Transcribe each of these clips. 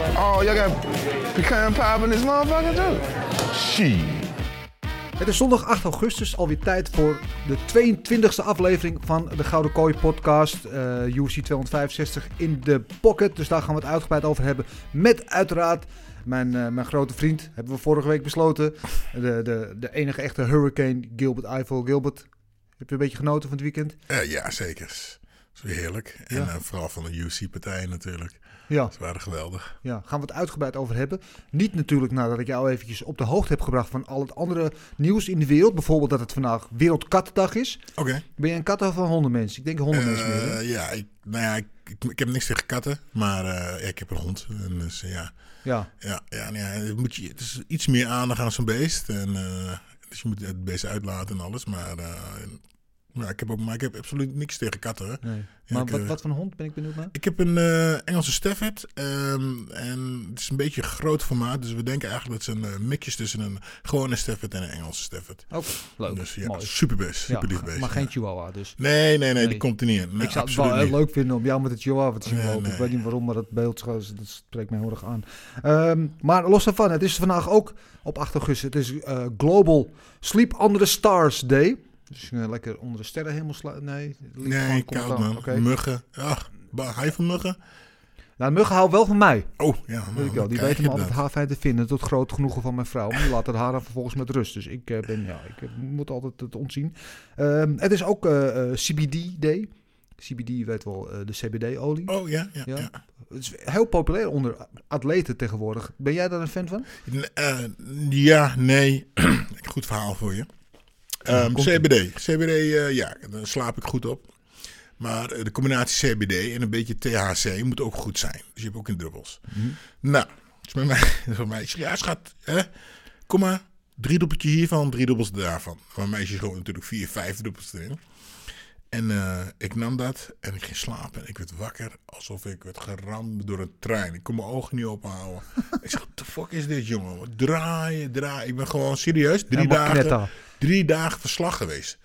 Oh, y'all got pecan pie in this motherfucker too? Shit. Het is zondag 8 augustus, alweer tijd voor de 22e aflevering van de Gouden Kooi podcast. eh UFC 265 in de pocket. Dus daar gaan we het uitgebreid over hebben. Met uiteraard mijn, eh, mijn grote vriend, hebben we vorige week besloten. De, de, de enige echte hurricane, Gilbert Eiffel. Gilbert, heb je een beetje genoten van het weekend? Eh, ja, zeker. Het is weer heerlijk. En Ja. eh, vooral van de UC-partijen natuurlijk. Ja, Ze waren geweldig. ja, gaan we het uitgebreid over hebben. Niet natuurlijk nadat ik jou eventjes op de hoogte heb gebracht van al het andere nieuws in de wereld. Bijvoorbeeld dat het vandaag Wereldkattendag is. Oké. Ben je een kat of een hondenmens? Ik denk hondenmens meer. hè? Eh, ja, ik, nou ja, ik, ik, ik heb niks tegen katten. Maar eh, ja, ik heb een hond. En dus ja, Ja, ja, ja, nou ja het, moet je, het is iets meer aandacht aan zo'n beest. En, dus je moet het beest uitlaten en alles. Maar ja, ik, heb ook, maar ik heb absoluut niks tegen katten. Hè. nee. Ja, maar ik, wat, eh, wat voor een hond ben ik benieuwd naar? Ik heb een eh, Engelse Stafford. ehm, en het is een beetje groot formaat. Dus we denken eigenlijk dat het een uh, mix tussen een gewone Stafford en een Engelse Stafford. Oké, leuk. Dus ja, Mooi. super best. Super lief Ja, beest. maar geen chihuahua dus. Nee, nee, nee, Nee. die komt er niet in. Nee, ik zou het wel heel leuk vinden om jou met het chihuahua te zien Nee, lopen. Ik weet niet waarom, maar dat beeld dat spreekt mij heel erg aan. Ehm, maar los daarvan, het is vandaag ook op 8 augustus. Het is eh, Global Sleep Under the Stars Day. Dus lekker onder de sterrenhemel slaan. Nee, Nee, koud man. Muggen. Ach, hij van muggen? Nou, muggen houden wel van mij. Oh, ja. Weet ik wel. Die weten me altijd haarfijn te vinden. Tot groot genoegen van mijn vrouw. Maar die laat het haar dan vervolgens met rust. Dus ik eh, ben, ja, ik eh, moet altijd het ontzien. Ehm, het is ook eh, eh, CBD Day. CBD, je weet wel, de CBD-olie. Oh, ja, ja, Ja. ja. Het is heel populair onder atleten tegenwoordig. Ben jij daar een fan van? N- ja, nee. goed verhaal voor je. Ehm, komt-ie. CBD. CBD, eh, ja, dan slaap ik goed op. Maar eh, de combinatie CBD en een beetje THC moet ook goed zijn. Dus je hebt ook in druppels. Nou, dus bij mij, bij mij ik zeg, ja schat, hè, kom maar. Drie druppeltje hiervan, drie druppels daarvan. Mijn meisje schoot natuurlijk vier, vijf druppels erin. En eh, ik nam dat en ik ging slapen. En ik werd wakker alsof ik werd geramd door een trein. Ik kon mijn ogen niet openhouden. ik zeg, what the fuck is dit, jongen? Draaien, draaien. Ik ben gewoon serieus drie Helemaal dagen, drie dagen verslag geweest.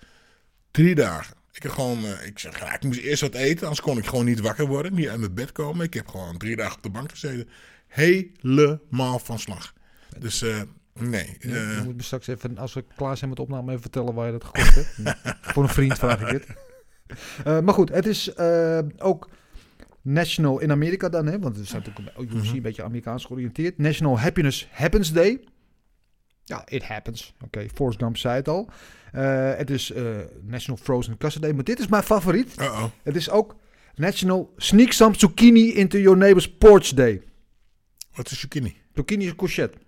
Drie dagen. Ik heb gewoon, eh, ik zeg, ja, ik moest eerst wat eten, anders kon ik gewoon niet wakker worden, niet uit mijn bed komen. Ik heb gewoon drie dagen op de bank gezeten, helemaal van slag. Dus eh, nee, je moet me straks even, als we klaar zijn met de opname, even vertellen waar je dat gekocht hebt. Voor een vriend vraag ik het. Eh, maar goed, het is eh, ook National in Amerika dan, hè, want we zijn natuurlijk ook UFC een beetje Amerikaans georiënteerd. National Happiness Happens Day. Ja, it happens. Oké, Forrest Gump zei het al. Eh, het is National Frozen Custard Day, maar dit is mijn favoriet. Het is ook National Sneak Some Zucchini into Your Neighbor's Porch Day. Wat is zucchini? Zucchini is een courgette.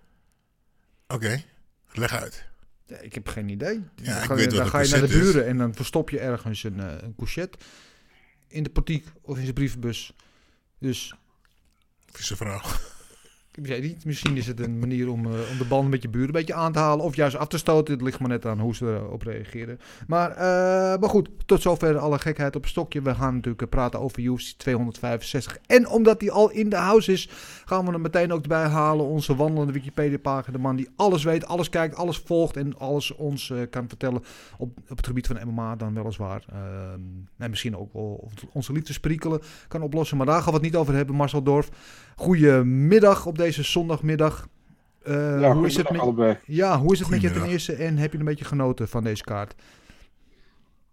Oké, leg uit. Ja, ik heb geen idee. Ja, dan ik ga weet je, dan ga je naar de is. buren en dan verstop je ergens een, eh, een courgette in de portiek of in zijn brievenbus. Dus Vieze vrouw. Niet, misschien is het een manier om, eh, om de band met je buren een beetje aan te halen of juist af te stoten. Het ligt maar net aan hoe ze erop reageren. Maar, eh, maar goed, tot zover alle gekheid op stokje. We gaan natuurlijk eh, praten over UFC 265. En omdat die al in de house is, gaan we er meteen ook bij halen. Onze wandelende Wikipedia-pagina. De man die alles weet, alles kijkt, alles volgt en alles ons kan vertellen op, op het gebied van MMA dan weliswaar. Ehm en misschien ook wel onze liefdesprikkelen kan oplossen. Maar daar gaan we het niet over hebben, Marcel Dorf. Goedemiddag op deze zondagmiddag. Eh, hoe is het met, allebei. ja, hoe is het met je ten eerste en heb je een beetje genoten van deze kaart?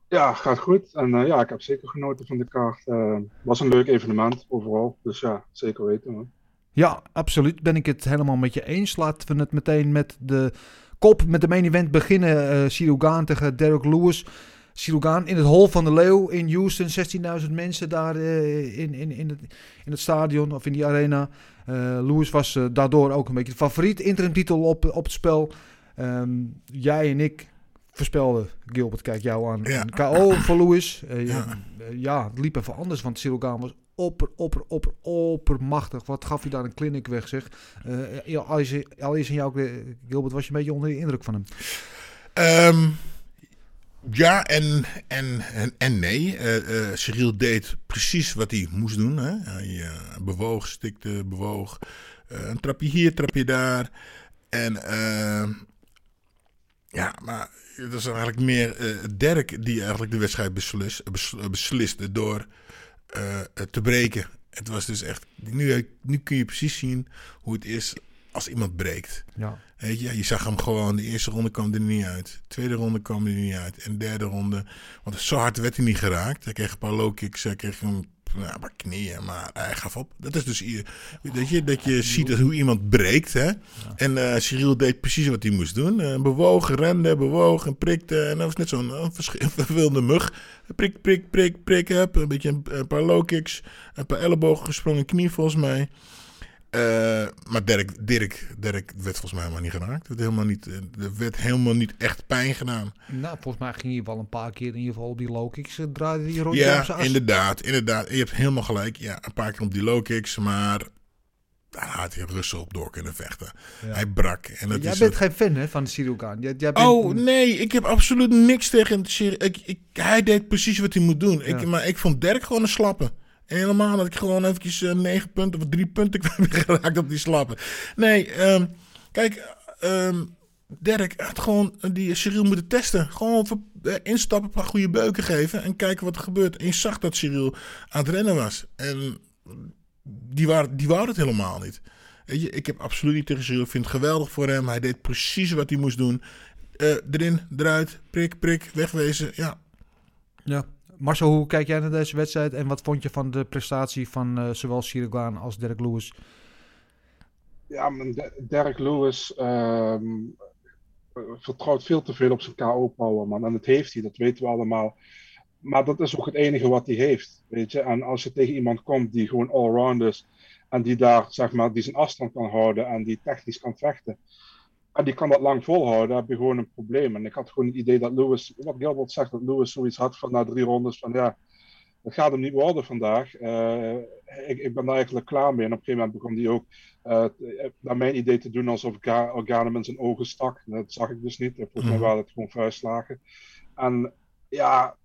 Ja, gaat goed. En eh, ja, ik heb zeker genoten van de kaart. Eh was een leuk evenement overal. Dus ja, zeker weten. Man. Ja, absoluut. Ben ik het helemaal met je eens. Laten we het meteen met de kop, met de main event beginnen. eh Cyril Gane tegen Derek Lewis. Gane in het Hol van de Leeuw in Houston. 16.000 mensen daar eh, in, in, in, het, in het stadion of in die arena. Eh, Lewis was eh, daardoor ook een beetje de favoriet. Interimtitel op, op het spel. Ehm, jij en ik voorspelden, Gilbert, kijk jou aan, Ja. KO voor Lewis. Ja. ja. het liep even anders, want Gane was opper, opper, opper, oppermachtig. Wat gaf hij daar een clinic weg, zeg. Al is, al is in jou, Gilbert, was je een beetje onder de indruk van hem. Ehm, ja en, en, en, nee. Eh Cyril deed precies wat hij moest doen. Hè? Hij eh, bewoog, stikte, bewoog. Een trapje hier, trapje daar. En ehm, ja, maar het was eigenlijk meer eh Dirk die eigenlijk de wedstrijd beslis, bes- besliste door te breken. Het was dus echt. Nu, nu kun je precies zien hoe het is als iemand breekt. Ja. Weet je, je zag hem gewoon. De eerste ronde kwam er niet uit. De tweede ronde kwam er niet uit. En de derde ronde. Want zo hard werd hij niet geraakt. Hij kreeg een paar low kicks. Hij kreeg een nou, paar knieën. Maar hij gaf op. Dat is dus. Dat je, dat je ziet dat hoe iemand breekt. Hè? En eh Cyril deed precies wat hij moest doen. Eh, bewoog, rende, bewoog en prikte. En dat was net zo'n versch- vervelende mug. Prik, prik, prik, prik. Heb. Een beetje een, een paar low kicks. Een paar ellebogen gesprongen knie volgens mij. Eh, maar Dirk, Dirk, Dirk werd volgens mij helemaal niet geraakt. Er werd helemaal niet, eh, er werd helemaal niet echt pijn gedaan. Nou, volgens mij ging hij wel een paar keer in ieder geval op die low kicks. eh, draaide die rondje Ja, inderdaad, inderdaad. Je hebt helemaal gelijk. Ja, een paar keer op die low kicks, maar daar had hij Russell op door kunnen vechten. Hij brak. En dat Jij is bent geen fan hè, van Gane. Jij, jij bent, Oh nee, ik heb absoluut niks tegen het serie. Ik, ik, hij deed precies wat hij moet doen. Ik, maar ik vond Dirk gewoon een slappe. Helemaal dat ik gewoon eventjes eh, negen punten of drie punten geraakt op die slappen. Nee, ehm, kijk, ehm Dirk had gewoon die Cyril moeten testen. Gewoon eh, instappen, een paar goede beuken geven en kijken wat er gebeurt. En je zag dat Cyril aan het rennen was. En die, waren, die wou het helemaal niet. Weet je, ik heb absoluut niet tegen Cyril. Ik vind het geweldig voor hem. Hij deed precies wat hij moest doen. Eh, erin, eruit, prik, prik, wegwezen. Ja, Ja. Marcel, hoe kijk jij naar deze wedstrijd en wat vond je van de prestatie van eh, zowel Gane als Derek Lewis? Ja, Derek Lewis ehm, vertrouwt veel te veel op zijn KO-power, man. En dat heeft hij, dat weten we allemaal. Maar dat is ook het enige wat hij heeft, weet je. En als je tegen iemand komt die gewoon allround is en die daar, zeg maar, die zijn afstand kan houden en die technisch kan vechten. En die kan dat lang volhouden, dan heb je gewoon een probleem. En ik had gewoon het idee dat Lewis, wat Gilbert zegt, dat Lewis zoiets had van na drie rondes van ja, het gaat hem niet worden vandaag. Eh, ik, ik ben daar eigenlijk klaar mee. En op een gegeven moment begon hij ook, eh, naar mijn idee, te doen alsof Ga- Organem in zijn ogen stak. Dat zag ik dus niet. Volgens mij Mhm. waren het gewoon vuistslagen. En ja,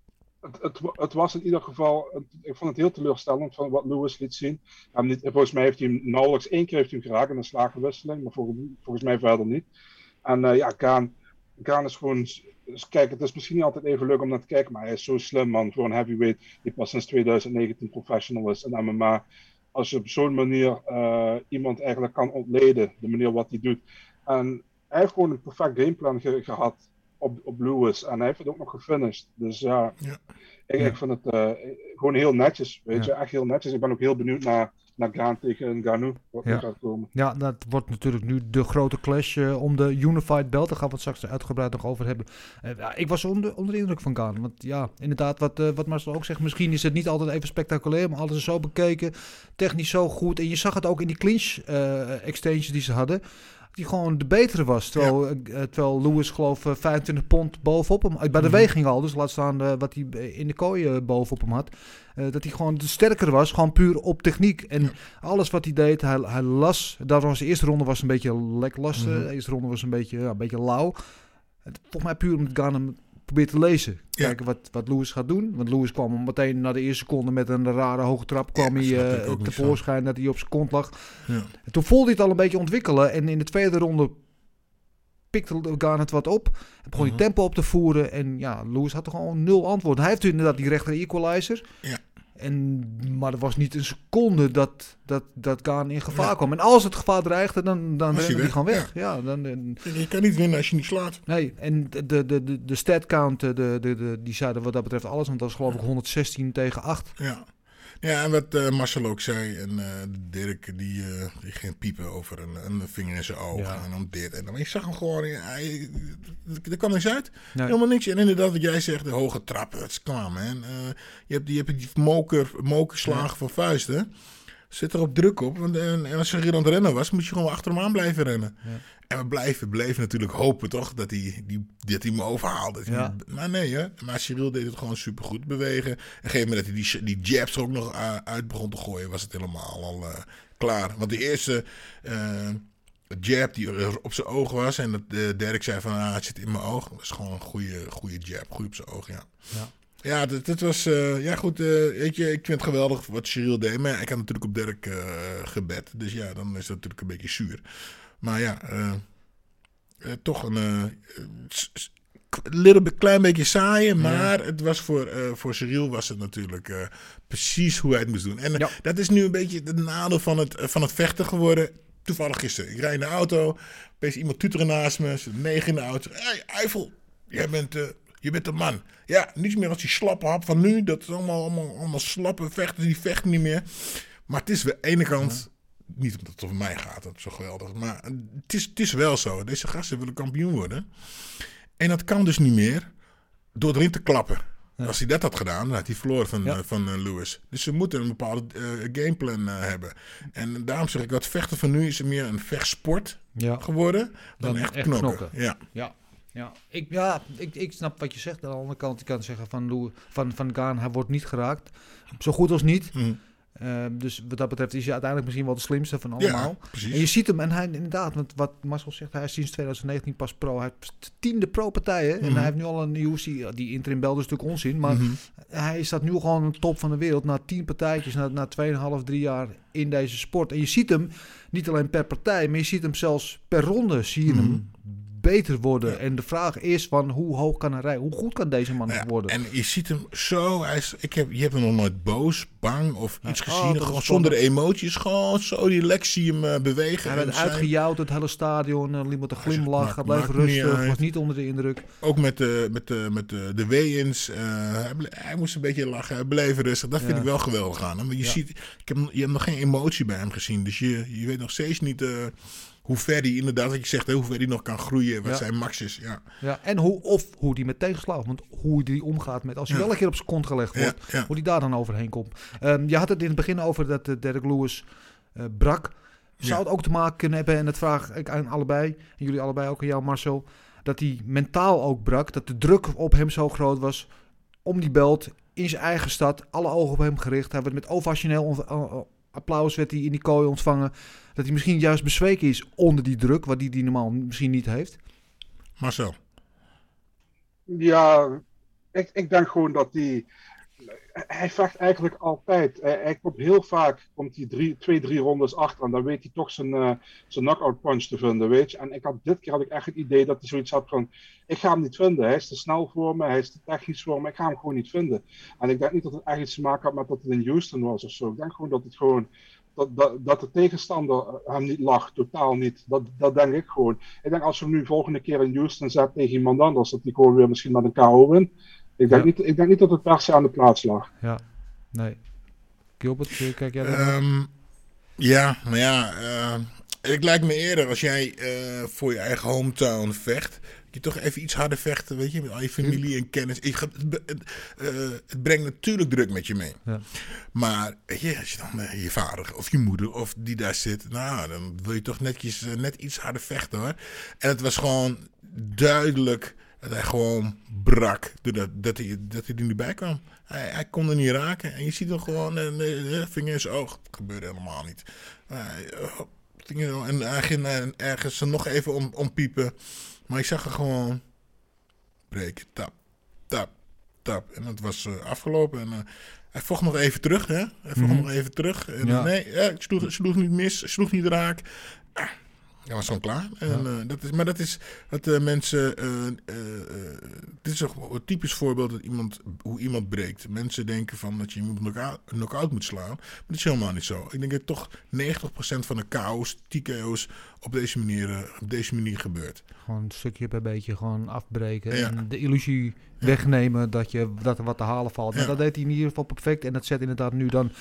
het, het, wa- het was in ieder geval, ik vond het heel teleurstellend van wat Lewis liet zien. Hem niet, volgens mij heeft hij hem nauwelijks één keer heeft hij hem geraakt in een slagenwisseling, maar volgens, volgens mij verder niet. En eh, ja, Gaan, Gaan is gewoon, kijk, het is misschien niet altijd even leuk om naar te kijken, maar hij is zo slim man, een heavyweight die pas sinds 2019 professional is in MMA. Als je op zo'n manier eh, iemand eigenlijk kan ontleden, de manier wat hij doet. En hij heeft gewoon een perfect gameplan ge- gehad op, op Lewis. En hij heeft het ook nog gefinished. Dus ja, Ja. Ik, ik vind het eh, gewoon heel netjes. Weet Ja. je, echt heel netjes. Ik ben ook heel benieuwd naar, naar Gaan tegen Ganu. Wat Ja. er gaat komen. Ja, dat wordt natuurlijk nu de grote clash eh, om de Unified Belt. Daar gaan we het straks uitgebreid nog over hebben. Eh, ja, ik was onder, onder de indruk van Gaan. Want ja, inderdaad, wat, wat Marcel ook zegt. Misschien is het niet altijd even spectaculair, maar alles is zo bekeken. Technisch zo goed. En je zag het ook in die clinch exchanges die ze hadden. Die gewoon de betere was. Terwijl, eh, terwijl Lewis geloof eh, 25 pond bovenop hem. Bij de Mhm. weging al. Dus laat staan eh, wat hij eh, in de kooi eh, bovenop hem had. Eh, dat hij gewoon de sterker was. Gewoon puur op techniek. En alles wat hij deed, hij, hij las. Daarom was de eerste ronde was een beetje leklastig. Mhm. De eerste ronde was een beetje, ja, een beetje lauw. Volgens mij puur omdat Ghana hem probeert te lezen. Ja. Kijken wat, wat Lewis gaat doen. Want Lewis kwam meteen na de eerste seconde met een rare hoge trap. kwam Ja, hij eh, tevoorschijn dat hij op zijn kont lag. Ja. En toen voelde hij het al een beetje ontwikkelen. En in de tweede ronde pikte Ghana het wat op. En begon hij Mhm. tempo op te voeren. En ja, Lewis had er gewoon nul antwoord. Hij heeft inderdaad die rechter equalizer. Ja. En, maar er was niet een seconde dat, dat, dat Gaan in gevaar Ja. kwam. En als het gevaar dreigde, dan, dan rende hij gewoon weg. Ja. dan, dan- Je kan niet winnen als je niet slaat. nee, en de, de, de, de stat count, eh, de, de, de, die zeiden wat dat betreft alles. Want dat was geloof ik 116 tegen 8. Ja. Ja, en wat eh, Marcel ook zei, en eh, Dirk die, eh, die ging piepen over een, een vinger in zijn oog Ja. en dan dit. En dan je zag hem gewoon, hij, er kwam niks uit. Nee. Helemaal niks. En inderdaad, wat jij zegt, de hoge trappen, het is klaar man. Je hebt die, je hebt die moker, mokerslagen van vuisten. zit er op druk op. Want, en, en als Cyril aan het rennen was, moest je gewoon achter hem aan blijven rennen. Ja. En we blijven, bleven natuurlijk hopen toch dat hij, die, dat hij me overhaalde. Dat hij Ja. me- maar nee, hè. Maar Cyril deed het gewoon supergoed bewegen. En op een gegeven moment dat hij die, die jabs ook nog uh, uit begon te gooien, was het helemaal al eh, klaar. Want de eerste eh, jab die er op zijn oog was en dat uh, Dirk zei van ah, het zit in mijn oog. Dat was gewoon een goede, goede jab, goed op zijn oog, ja. Ja. Ja, dat, dat was. eh, ja, goed. eh, weet je, ik vind het geweldig wat Cyril deed. Maar ik had natuurlijk op Dirk eh, gebed. Dus ja, dan is dat natuurlijk een beetje zuur. Maar ja, eh, eh, toch een. eh, little bit, klein beetje saai. Maar het was voor, eh voor Cyril was het natuurlijk precies hoe hij het moest doen. En Ja. dat is nu een beetje het nadeel van het, van het vechten geworden. Toevallig gisteren. Ik rijd in de auto. Opeens iemand tuteren naast me. Zit negen in de auto. Hey, Eiffel, jij bent. eh, je bent een man. Ja, niets meer als die slappe hap van nu. Dat is allemaal, allemaal, allemaal slappe vechters. Die vechten niet meer. Maar het is aan de ene kant... Niet omdat het over mij gaat. Dat is zo geweldig. Maar het is, het is wel zo. Deze gasten willen kampioen worden. En dat kan dus niet meer door erin te klappen. Als hij dat had gedaan, dan had hij verloren van, Ja. eh, van eh, Lewis. Dus ze moeten een bepaalde eh, gameplan hebben. En daarom zeg ik, dat vechten van nu is meer een vechtsport Ja. geworden dan, Dan echt, echt knokken. knokken. Ja. Ja, ja. Ik, ja ik, ik snap wat je zegt. Aan de andere kant, je kan zeggen van, van, van Gaan, hij wordt niet geraakt. Zo goed als niet. Hm. Eh, dus wat dat betreft is hij uiteindelijk misschien wel de slimste van allemaal. Ja, precies. En je ziet hem, en hij inderdaad, want wat Marcel zegt, hij is sinds 2019 pas pro. Hij heeft tiende pro-partijen. En Mhm. hij heeft nu al een UFC, die interim bel is natuurlijk onzin. Maar Mhm. hij staat nu gewoon top van de wereld. Na tien partijtjes, na, na 2,5, 3 jaar in deze sport. En je ziet hem niet alleen per partij, maar je ziet hem zelfs per ronde zie je Mhm. hem beter worden. Ja. En de vraag is van hoe hoog kan hij rijden? Hoe goed kan deze man Ja, nog worden? en je ziet hem zo. Hij is, ik heb, je hebt hem nog nooit boos, bang of iets oh, gezien. Gewoon zonder emoties. Gewoon zo relaxed zie je hem eh, bewegen. hij werd uitgejouwd, het hele stadion. En liep met een glimlach. Hij bleef niet rustig, uit. was niet onder de indruk. Ook met de, met de, met de, de eh, hij, moest een beetje lachen. Hij bleef rustig. Dat vind ik wel geweldig aan hem. Je, ziet, ik heb, je hebt nog geen emotie bij hem gezien. Dus je, je weet nog steeds niet eh, hoe ver hij inderdaad, wat je zegt, hè, hoe ver hij nog kan groeien. Wat Ja. zijn max is. Ja. Ja, en hoe, of hoe die met tegenslag, want hoe die omgaat met als hij Ja. wel een keer op zijn kont gelegd wordt, ja. hoe die daar dan overheen komt. Ehm, je had het in het begin over dat uh, Derek Lewis uh, brak. Zou het ook te maken kunnen hebben, en dat vraag ik aan allebei, en jullie allebei ook aan jou Marcel, dat hij mentaal ook brak, dat de druk op hem zo groot was om die belt in zijn eigen stad, alle ogen op hem gericht. Hij werd met ovationeel applaus werd hij in die kooi ontvangen. Dat hij misschien juist bezweken is onder die druk, wat hij die normaal misschien niet heeft. Marcel. Ja, ik, ik denk gewoon dat hij. Hij vecht eigenlijk altijd. Hij, hij komt heel vaak komt hij drie, twee, drie rondes achter. En dan weet hij toch zijn, uh, zijn knockout punch te vinden. Weet je? En ik had, dit keer had ik echt het idee dat hij zoiets had van. Ik ga hem niet vinden. Hij is te snel voor me. Hij is te technisch voor me. Ik ga hem gewoon niet vinden. En ik denk niet dat het echt iets te maken had met dat het in Houston was of zo. Ik denk gewoon dat het gewoon. Dat, dat, dat de tegenstander hem niet lag, totaal niet. Dat, dat denk ik gewoon. Ik denk als we hem nu volgende keer in Houston zetten tegen iemand anders, dat hij gewoon weer misschien met een KO wint. Ik denk, Ja. niet, ik denk niet dat het per se aan de plaats lag. Ja, nee. Gilbert, eh, kijk jij daar? Ehm, ja, maar ja. eh, het lijkt me eerder als jij eh, voor je eigen hometown vecht. Je toch even iets harder vechten, weet je, met al je familie en kennis. Het, eh, het brengt natuurlijk druk met je mee. Ja. Maar je, als je dan eh, je vader of je moeder of die daar zit, nou, dan wil je toch netjes, eh, net iets harder vechten hoor. En het was gewoon duidelijk dat hij gewoon brak doordat dat hij, dat hij er niet bij kwam. Hij, hij kon er niet raken. En je ziet hem gewoon een uh, vinger in zijn oog. Dat gebeurde helemaal niet. Vinger- en hij ging ergens er nog even om, om piepen. Maar ik zag er gewoon breken. Tap, tap, tap. En het was eh, afgelopen. En, eh, hij vocht nog even terug, hè? Hij vocht Mhm. nog even terug. En, Ja. Nee, ja, ik sloeg, sloeg niet mis, sloeg niet raak. Ah, hij was gewoon klaar. En, eh, dat is, maar dat is wat de mensen. eh, eh, eh, dit is een typisch voorbeeld dat iemand, hoe iemand breekt. Mensen denken van dat je iemand knock-out, knock-out moet slaan. Maar dat is helemaal niet zo. Ik denk dat toch 90% van de KO's, TKO's op deze manier, eh, op deze manier gebeurt. Gewoon een stukje per beetje gewoon afbreken. Ja. En de illusie wegnemen dat, je, dat er wat te halen valt. Nou, Ja. dat deed hij in ieder geval perfect. En dat zet inderdaad nu dan...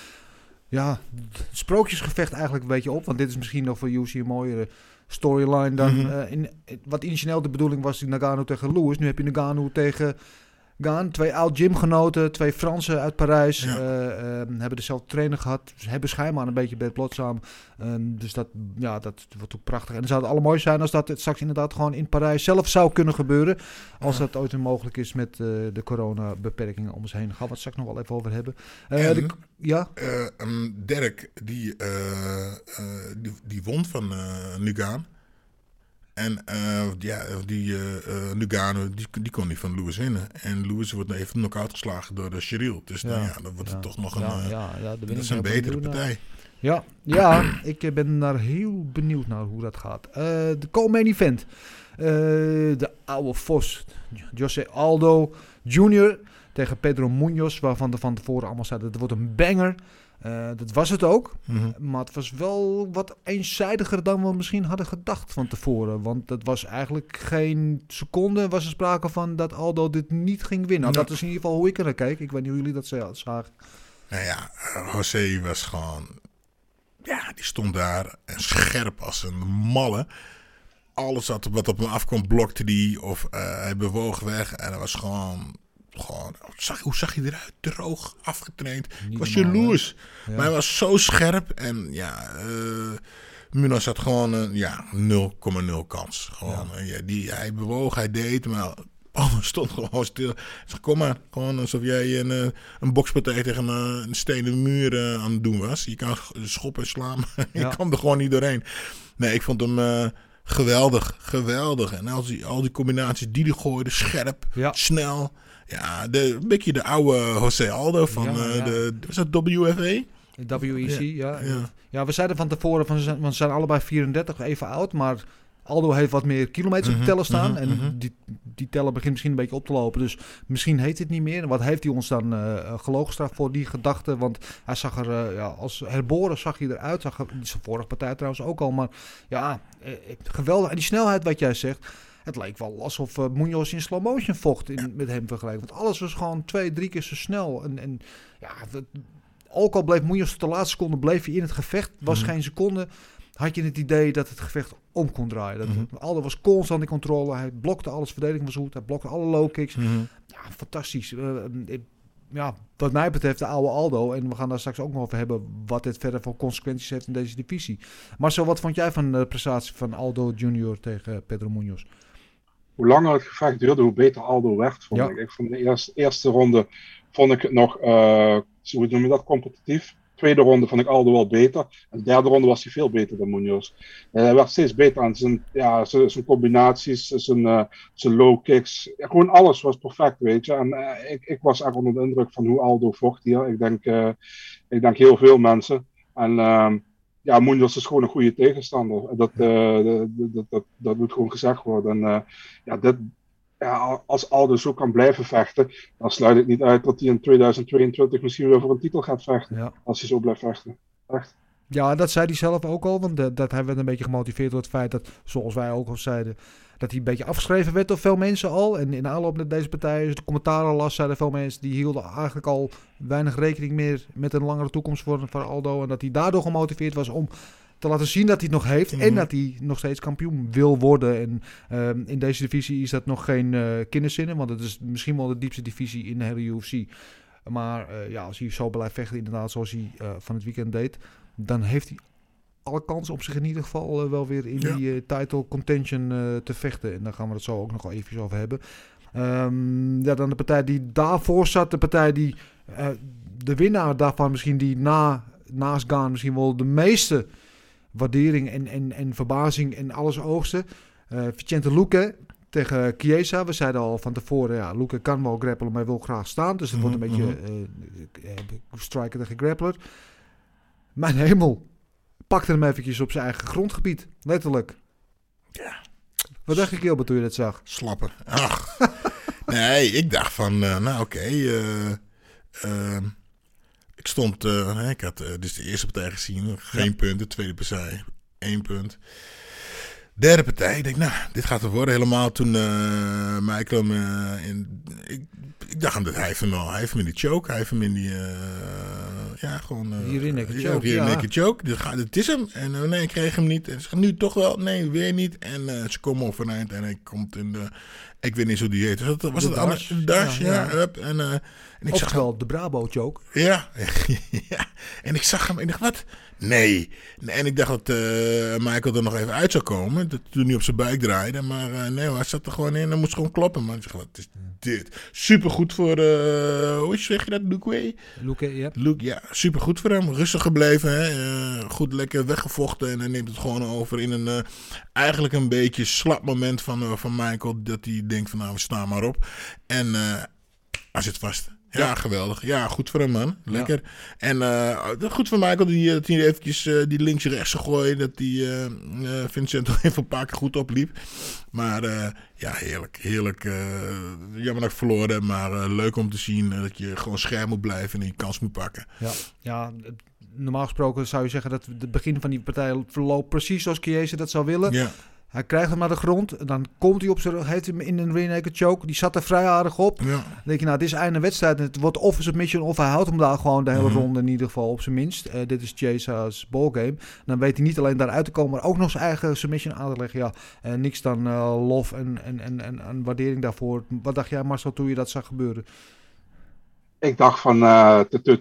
Ja, het sprookjesgevecht eigenlijk een beetje op. Want dit is misschien nog voor UC een mooiere storyline dan... Mhm. eh, in, wat initieel de bedoeling was, Nagano tegen Lewis. Nu heb je Nagano tegen gaan. Twee oud gymgenoten, twee Fransen uit Parijs. Ja. eh, eh, hebben dezelfde trainer gehad. Ze hebben schijnbaar een beetje bij plot samen. Ehm, dus dat, ja, dat wordt ook prachtig. En het zou het allermooi zijn als dat het straks inderdaad gewoon in Parijs zelf zou kunnen gebeuren. Als dat ooit mogelijk is met eh, de coronabeperkingen om ons heen. Gaan we het straks nog wel even over hebben. Eh, En- de- ja, Eh, um, Dirk, die, die, die won van Nugaan. En eh, ja, die eh, Nugano, die, die kon niet van Lewis winnen. En Lewis wordt even knock-out geslagen door de Cheryl. Dus nou ja, dan wordt het toch nog een, ja, ja, ja, dat is een heel betere naar. partij. Ja, ja ik ben daar heel benieuwd naar hoe dat gaat. De co-main event. De oude Vos, José Aldo Jr. tegen Pedro Munoz, waarvan de van tevoren allemaal zeiden dat het wordt een banger. Eh, dat was het ook. Mhm. Maar het was wel wat eenzijdiger dan we misschien hadden gedacht van tevoren. Want het was eigenlijk geen seconde was er sprake van dat Aldo dit niet ging winnen. Nou. Dat is in ieder geval hoe ik er naar keek. Ik weet niet hoe jullie dat zagen. Nou ja, José was gewoon... Ja, die stond daar en scherp als een malle. Alles wat, wat op hem afkwam blokte die of eh, hij bewoog weg. En dat was gewoon... gewoon zag, hoe zag hij eruit? Droog, afgetraind. Ik was jaloers. Ja. Maar hij was zo scherp. En ja, eh Munoz had gewoon een ja, 0,0 kans. Gewoon, eh, ja, die, hij bewoog, hij deed, maar alles stond gewoon stil. Ik zeg, kom maar, gewoon alsof jij een, eh, een bokspartij tegen een, een stenen muur aan het doen was. Je kan schoppen en slaan, maar je kwam er gewoon niet doorheen. Nee, ik vond hem geweldig, geweldig. En al die, al die combinaties die hij gooide, scherp, Ja. snel. Ja, de, een beetje de oude José Aldo van Ja, eh, ja. de, was dat WFA? WEC, ja. Ja. Ja, we zeiden van tevoren, van, want ze zijn allebei 34, even oud. Maar Aldo heeft wat meer kilometers op de Mhm, teller staan. mhm, en mhm. die, die teller begint misschien een beetje op te lopen. Dus misschien heet het niet meer. En wat heeft hij ons dan eh geloogstraft voor die gedachte? Want hij zag er, eh, ja, als herboren zag hij eruit. Zag er, zijn vorige partij trouwens ook al. Maar ja, geweldig. En die snelheid wat jij zegt. Het leek wel alsof uh, Munoz in slow motion vocht in, met hem vergeleken. Want alles was gewoon twee, drie keer zo snel. En, en ja, dat, ook al bleef Munoz tot de laatste seconde bleef hij in het gevecht. Was Mhm. geen seconde. Had je het idee dat het gevecht om kon draaien. Dat, Mhm. Aldo was constant in controle. Hij blokte alles. Verdediging was goed. Hij blokte alle low kicks. Ja, fantastisch. Eh, ik- ja, wat mij betreft de oude Aldo. En we gaan daar straks ook nog over hebben wat dit verder voor consequenties heeft in deze divisie. Marcel, wat vond jij van de prestatie van Aldo Junior tegen Pedro Munoz? Hoe langer het gevecht duurde, hoe beter Aldo werd, vond Ja. ik. Ik vond de eerste, eerste ronde vond ik het nog, eh, hoe noem je dat, competitief. Tweede ronde vond ik Aldo wel beter. En de derde ronde was hij veel beter dan Munoz. En hij werd steeds beter aan zijn, ja, zijn, zijn combinaties, zijn, eh, zijn low kicks. Ja, gewoon alles was perfect, weet je. En eh, ik, ik was echt onder de indruk van hoe Aldo vocht hier. Ik denk, eh, ik denk heel veel mensen. En ehm, ja, Munoz is gewoon een goede tegenstander. Dat, eh, dat, dat, dat, dat moet gewoon gezegd worden. En eh, ja, dit, ja, als Aldo zo kan blijven vechten, dan sluit ik niet uit dat hij in 2022 misschien weer voor een titel gaat vechten. Ja. Als hij zo blijft vechten. Echt. Ja, dat zei hij zelf ook al. Want dat, dat hij werd een beetje gemotiveerd door het feit dat, zoals wij ook al zeiden, dat hij een beetje afgeschreven werd door veel mensen al. En in aanloop naar deze partij, als de commentaren las, zeiden veel mensen die hielden eigenlijk al weinig rekening meer met een langere toekomst voor, voor Aldo. En dat hij daardoor gemotiveerd was om te laten zien dat hij het nog heeft. En Mhm. dat hij nog steeds kampioen wil worden. En ehm, in deze divisie is dat nog geen eh kinderzinnen. Want het is misschien wel de diepste divisie in de hele UFC. Maar eh, ja, als hij zo blijft vechten, inderdaad, zoals hij eh, van het weekend deed, dan heeft hij alle kans op zich in ieder geval eh, wel weer in Ja. die eh, title contention eh, te vechten. En daar gaan we het zo ook nog wel even over hebben. Ehm, ja, dan de partij die daarvoor zat, de partij die de winnaar daarvan misschien die na, naast Gaan misschien wel de meeste waardering en, en, en verbazing en alles oogsten. Eh Vicente Luque tegen Chiesa. We zeiden al van tevoren, ja, Luque kan wel grappelen, maar hij wil graag staan. Dus het wordt een Mhm, beetje eh, striker tegen grappler. Mijn hemel, pakte hem eventjes op zijn eigen grondgebied. Letterlijk. Ja. Wat dacht je, Gilbert, toen je dat zag? Slappen. Ach. nee, ik dacht van, eh, nou oké. eh, ehm, ik stond, eh, ik had dus de eerste partij gezien. Geen Ja. punt. De tweede partij, één punt. Derde partij, ik denk, nou, dit gaat er worden. Helemaal toen uh, Michael hem uh, in... Ik, ik dacht aan dat hij heeft hem al. Hij heeft hem in die choke. Hij heeft hem in die... Uh, ja, gewoon... Uh, hier in choke, Hier ja. in de choke. Dit, gaat, dit is hem. En nee, ik kreeg hem niet. En ze nu toch wel. Nee, weer niet. En ze komen overeind. En hij komt in de... Ik weet niet hoe die heet. Was dat, was De het anders? Dash. Dash, ja. Ja, ja. Up. En, en ik zag Oftewel, de Brabo choke. ja. ja. En ik zag hem en ik dacht, wat? Nee. nee. En ik dacht dat uh, Michael er nog even uit zou komen. Dat toen hij op zijn buik draaide. Maar uh, nee, hij zat er gewoon in en moest gewoon kloppen. Maar ik zeg, wat is dit? Supergoed voor, uh, hoe zeg je dat, Luke? Luke, ja. Luke, ja, supergoed voor hem. Rustig gebleven. Hè? Goed lekker weggevochten. En hij neemt het gewoon over in een eigenlijk een beetje slap moment van, van Michael. Dat hij denkt van nou, we staan maar op. En hij zit vast. Ja, ja, geweldig. Ja, goed voor hem, man. Lekker. Ja. En uh, goed voor Michael die, dat hij eventjes uh, die links-rechts gooien. Dat die uh, Vincent even een paar keer goed opliep. Maar ja, heerlijk. Heerlijk. jammer dat ik verloren heb. Maar leuk om te zien dat je gewoon scherm moet blijven en je kans moet pakken. Ja, ja normaal gesproken zou je zeggen dat het begin van die partij verloopt precies zoals Chiesa dat zou willen. Ja. Hij krijgt hem naar de grond. Dan komt hij op zijn heeft hem in een rear naked choke. Die zat er vrij aardig op. Ja. Dan denk je, nou, dit is einde wedstrijd. En het wordt of een submission of hij houdt hem daar gewoon de hele Mhm. ronde in ieder geval op zijn minst. Uh, dit is Chase's ballgame. Dan weet hij niet alleen daaruit te komen, maar ook nog zijn eigen submission aan te leggen. Ja, uh, niks dan uh, lof en, en, en, en, en waardering daarvoor. Wat dacht jij, Marcel, toen je dat zag gebeuren? Ik dacht van, uh, toen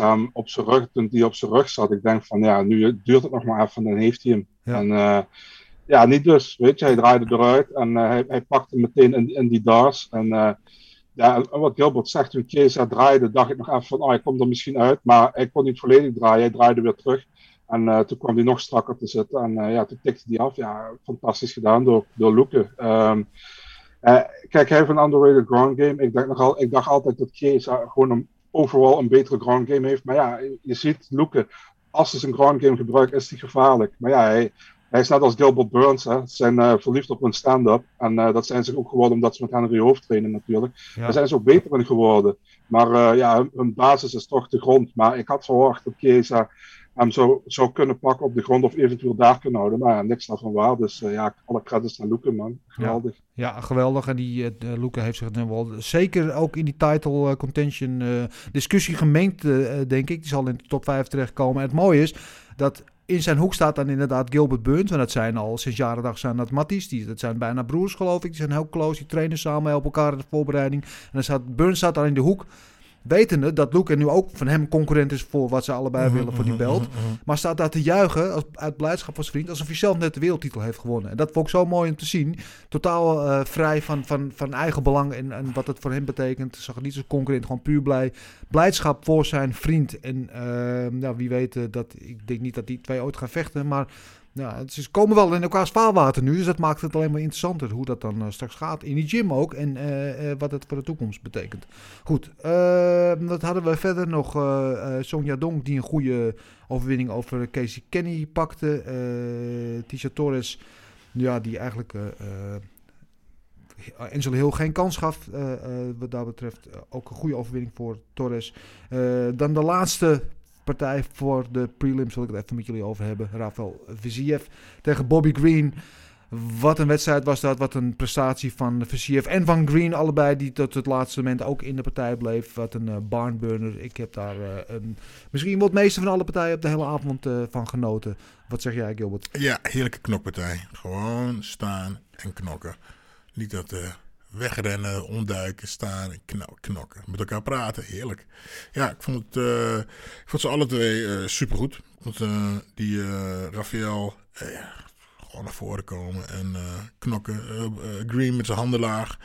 um, op zijn rug, toen die op zijn rug zat, ik denk van, ja, nu duurt het nog maar even, dan heeft hij hem. Ja. En uh, ja, niet dus, weet je, hij draaide eruit en uh, hij, pakte meteen in, die dars. En uh, ja, wat Gilbert zegt, toen Kees draaide, dacht ik nog even van, oh, hij komt er misschien uit. Maar hij kon niet volledig draaien, hij draaide weer terug. En uh, toen kwam hij nog strakker te zitten en ja, toen tikte hij af. Ja, fantastisch gedaan door, door. Um, uh, kijk, hij heeft een underrated ground game. Ik dacht, nogal, ik dacht altijd dat Kees gewoon een, overal een betere ground game heeft. Maar ja, je ziet Luke, als hij zijn ground game gebruikt, is hij gevaarlijk. Maar ja, hij, hij is net als Gilbert Burns. Hè. Ze zijn uh, verliefd op een stand-up. En uh, dat zijn ze ook geworden omdat ze met Henry Hoofd trainen natuurlijk. Ja. Daar zijn ze ook beter in geworden. Maar uh, ja, hun, hun, basis is toch de grond. Maar ik had verwacht dat Chiesa hem zou, zou kunnen pakken op de grond of eventueel daar kunnen houden. Maar ja, niks daarvan waar. Dus ja, alle credits aan Luke, man. Geweldig. Ja, ja geweldig. En die uh, Luke heeft zich nu wel zeker ook in die title contention discussie gemengd, denk ik. Die zal in de top 5 terechtkomen. En het mooie is dat in zijn hoek staat dan inderdaad Gilbert Burns. En dat zijn al sinds jaren dag zijn dat Matties. Die, dat zijn bijna broers geloof ik. Die zijn heel close. Die trainen samen, helpen elkaar in de voorbereiding. En dan staat, Burns staat daar in de hoek. Wetende dat Luke nu ook van hem concurrent is voor wat ze allebei Mhm, willen voor die belt. Maar staat daar te juichen als, uit blijdschap als vriend. Alsof hij zelf net de wereldtitel heeft gewonnen. En dat vond ik zo mooi om te zien. Totaal uh, vrij van, van, van eigen belang en, en wat het voor hem betekent. Zag het niet als concurrent, gewoon puur blij. Blijdschap voor zijn vriend. En uh, nou, wie weet, uh, dat, ik denk niet dat die twee ooit gaan vechten. Maar ja, ze komen wel in elkaars vaarwater nu. Dus dat maakt het alleen maar interessanter hoe dat dan uh, straks gaat. In die gym ook. En uh, uh, wat het voor de toekomst betekent. Goed, dat hadden we verder nog. Sonja Dong die een goede overwinning over Casey Kenny pakte. Tisha Torres, ja, die eigenlijk... Angela Hill geen kans gaf. wat dat betreft ook een goede overwinning voor Torres. dan de laatste partij voor de prelims wil ik het even met jullie over hebben. Rafael Viziev tegen Bobby Green. Wat een wedstrijd was dat. Wat een prestatie van Viziev en van Green. Allebei die tot het laatste moment ook in de partij bleef. Wat een uh, barnburner. Ik heb daar uh, een, misschien het meeste van alle partijen op de hele avond uh, van genoten. Wat zeg jij Gilbert? Ja, heerlijke knokpartij. Gewoon staan en knokken. Niet dat... wegrennen, omduiken, staan en knokken. Met elkaar praten, heerlijk. Ja, ik vond, het, uh, ik vond ze alle twee uh, supergoed. Vond uh, die Rafael gewoon naar voren komen en knokken. Green met zijn handen laag.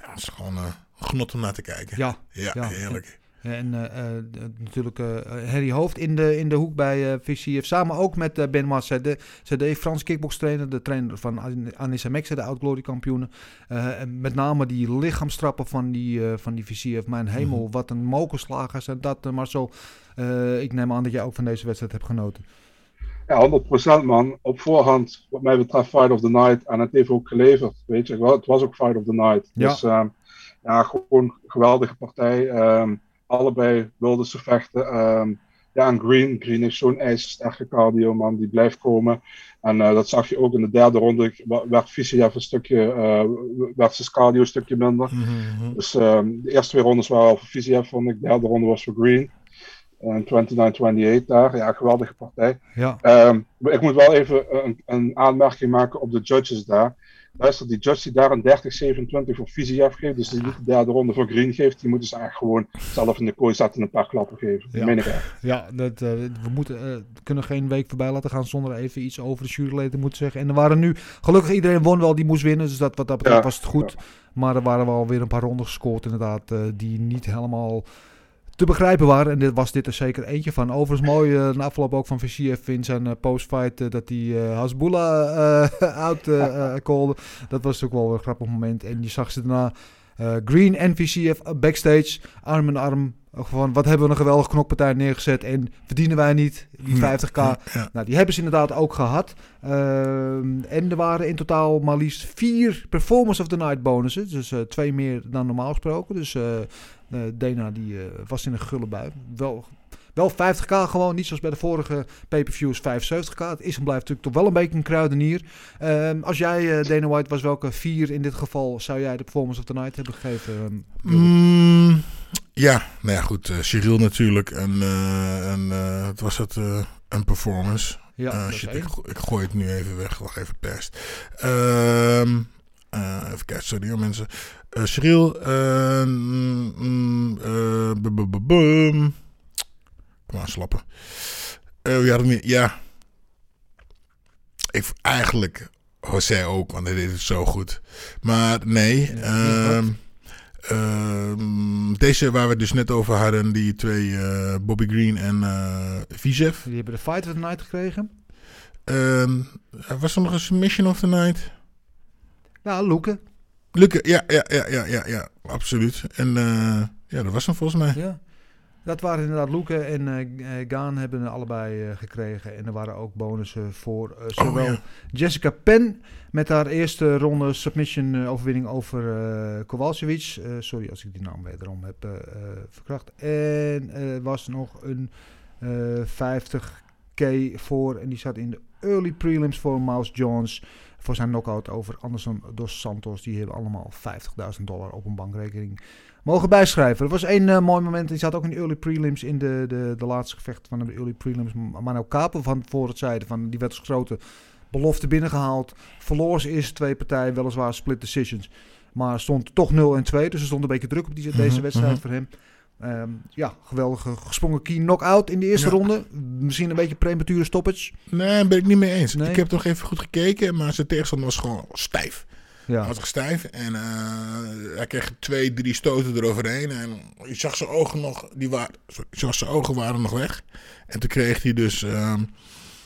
Ja, het is gewoon een genot om naar te kijken. Ja, ja, ja. heerlijk. En uh, uh, natuurlijk Harry Hoofd in de, in de hoek bij uh. Samen ook met Ben Massade, CD, Frans kickbox trainer. De trainer van Anissa Mexe, de oud-glory kampioenen. Met name die lichaamstrappen van die, van die Vichy. Mijn hemel, mm -hmm. wat een mokerslagers en dat. maar zo, ik neem aan dat jij ook van deze wedstrijd hebt genoten. Ja, 100% man. Op voorhand, wat mij betreft, Fight of the Night. En het heeft ook geleverd. Weet je, het was ook Fight of the Night. Ja. Dus uh, ja, gewoon een geweldige partij. Um, allebei wilden ze vechten. Um, Ja, en Green. Green is zo'n ijzersterke cardio, man. Die blijft komen. En eh, dat zag je ook in de derde ronde. Werd Visiev een stukje, eh werd zijn cardio een stukje minder. Mhm. Dus ehm, de eerste twee rondes waren al voor Visiev, vond ik. De derde ronde was voor Green. En 29-28 daar. Ja, geweldige partij. Ja. Ehm, ik moet wel even een, een aanmerking maken op de judges daar. Luister, die judge die daar een 30-27 voor Visiev geeft, dus die niet de derde ronde voor Green geeft, die moeten ze eigenlijk gewoon zelf in de kooi zetten en een paar klappen geven. Dat Ja. meen ik echt. Ja, dat, eh, we, moeten, eh, kunnen geen week voorbij laten gaan zonder even iets over de juryleden te moeten zeggen. En er waren nu, gelukkig iedereen won wel, die moest winnen. Dus dat, wat dat betreft Ja, was het goed. Maar er waren wel weer een paar ronden gescoord inderdaad, eh, die niet helemaal te begrijpen waren. En dit was dit er zeker eentje van. Overigens mooi, eh na afloop ook van Visiev in zijn eh, postfight, eh, dat hij Hasbulla eh out callde. Dat was ook wel een grappig moment. En je zag ze daarna Green en VCF backstage, arm in arm. Van, wat hebben we een geweldige knokpartij neergezet en verdienen wij niet die 50k? Ja, ja. Nou, die hebben ze inderdaad ook gehad. Ehm, en er waren in totaal maar liefst vier Performance of the Night bonussen. Dus twee meer dan normaal gesproken. Dus eh, Dana die, eh, was in een gulle bui. Wel, wel 50k gewoon, niet zoals bij de vorige pay-per-views 75k. Het is en blijft natuurlijk toch wel een beetje een kruidenier. Ehm, als jij eh, Dana White was, welke vier in dit geval zou jij de Performance of the Night hebben gegeven? ehm? Mm, ja, nou ja, goed. eh Cyril natuurlijk. En, en wat was het? eh, een performance. Ja, dat shit, ik, ik gooi het nu even weg. Wacht even, pest. Ehm, eh, even kijken, sorry hoor, mensen. Eh Cyril. eh, mm, eh, bum. Kom aan, slappen. Eh, het meer? Ja. Ik, eigenlijk José ook, want hij deed het zo goed. Maar nee. Ja, ehm, ehm, deze waar we dus net over hadden, die twee, eh, Bobby Green en eh Vizev. Die hebben de Fight of the Night gekregen. Was er nog een submission of the night? Nou, Loeken. Lukke, ja, ja, ja, ja, ja, ja, absoluut. En eh, ja, dat was hem volgens mij. Ja. Dat waren inderdaad Loeken en eh, Gaan hebben allebei gekregen. En er waren ook bonussen voor zowel Oh, ja. Jessica Penn met haar eerste ronde submission overwinning over Kowalskiewicz. Eh, sorry als ik die naam wederom heb verkracht. En er was nog een eh 50k voor en die zat in de early prelims voor Mouse Jones. Voor zijn knockout over Anderson dos Santos. Die hebben allemaal 50.000 dollar op een bankrekening mogen bijschrijven. Er was één eh, mooi moment. Die zat ook in de early prelims. In de, de, de laatste gevecht van de early prelims. Mano Kapen van voor het zijde. Van, die werd als grote belofte binnengehaald. Verloor eerste twee partijen. Weliswaar split decisions. Maar stond toch 0 en 2. Dus er stond een beetje druk op die, deze Mhm, wedstrijd mhm. voor hem. Ehm, ja, geweldige gesprongen key knockout in de eerste Ja. ronde. Misschien een beetje premature stoppage. Nee, daar ben ik niet mee eens. Nee? Ik heb nog even goed gekeken, maar zijn tegenstander was gewoon stijf. Hij Ja, was stijf en eh, hij kreeg twee, drie stoten eroverheen. En je zag zijn ogen nog, die waren, sorry, je zag zijn ogen waren nog weg. En toen kreeg hij dus, ehm,